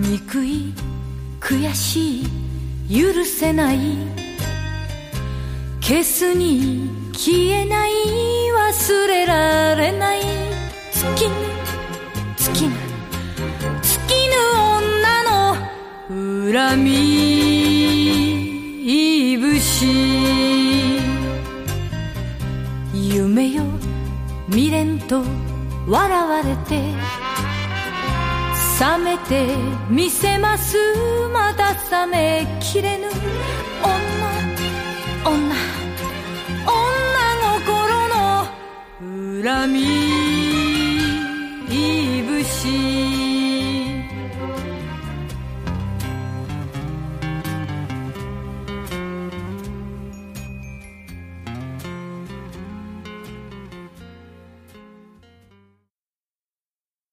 憎い悔しい許せない。消すに消えない。忘れられない。尽き恨み節夢よ未練と笑われて冷めてみせます。まだ冷めきれぬ。女女女心の恨みいぶし。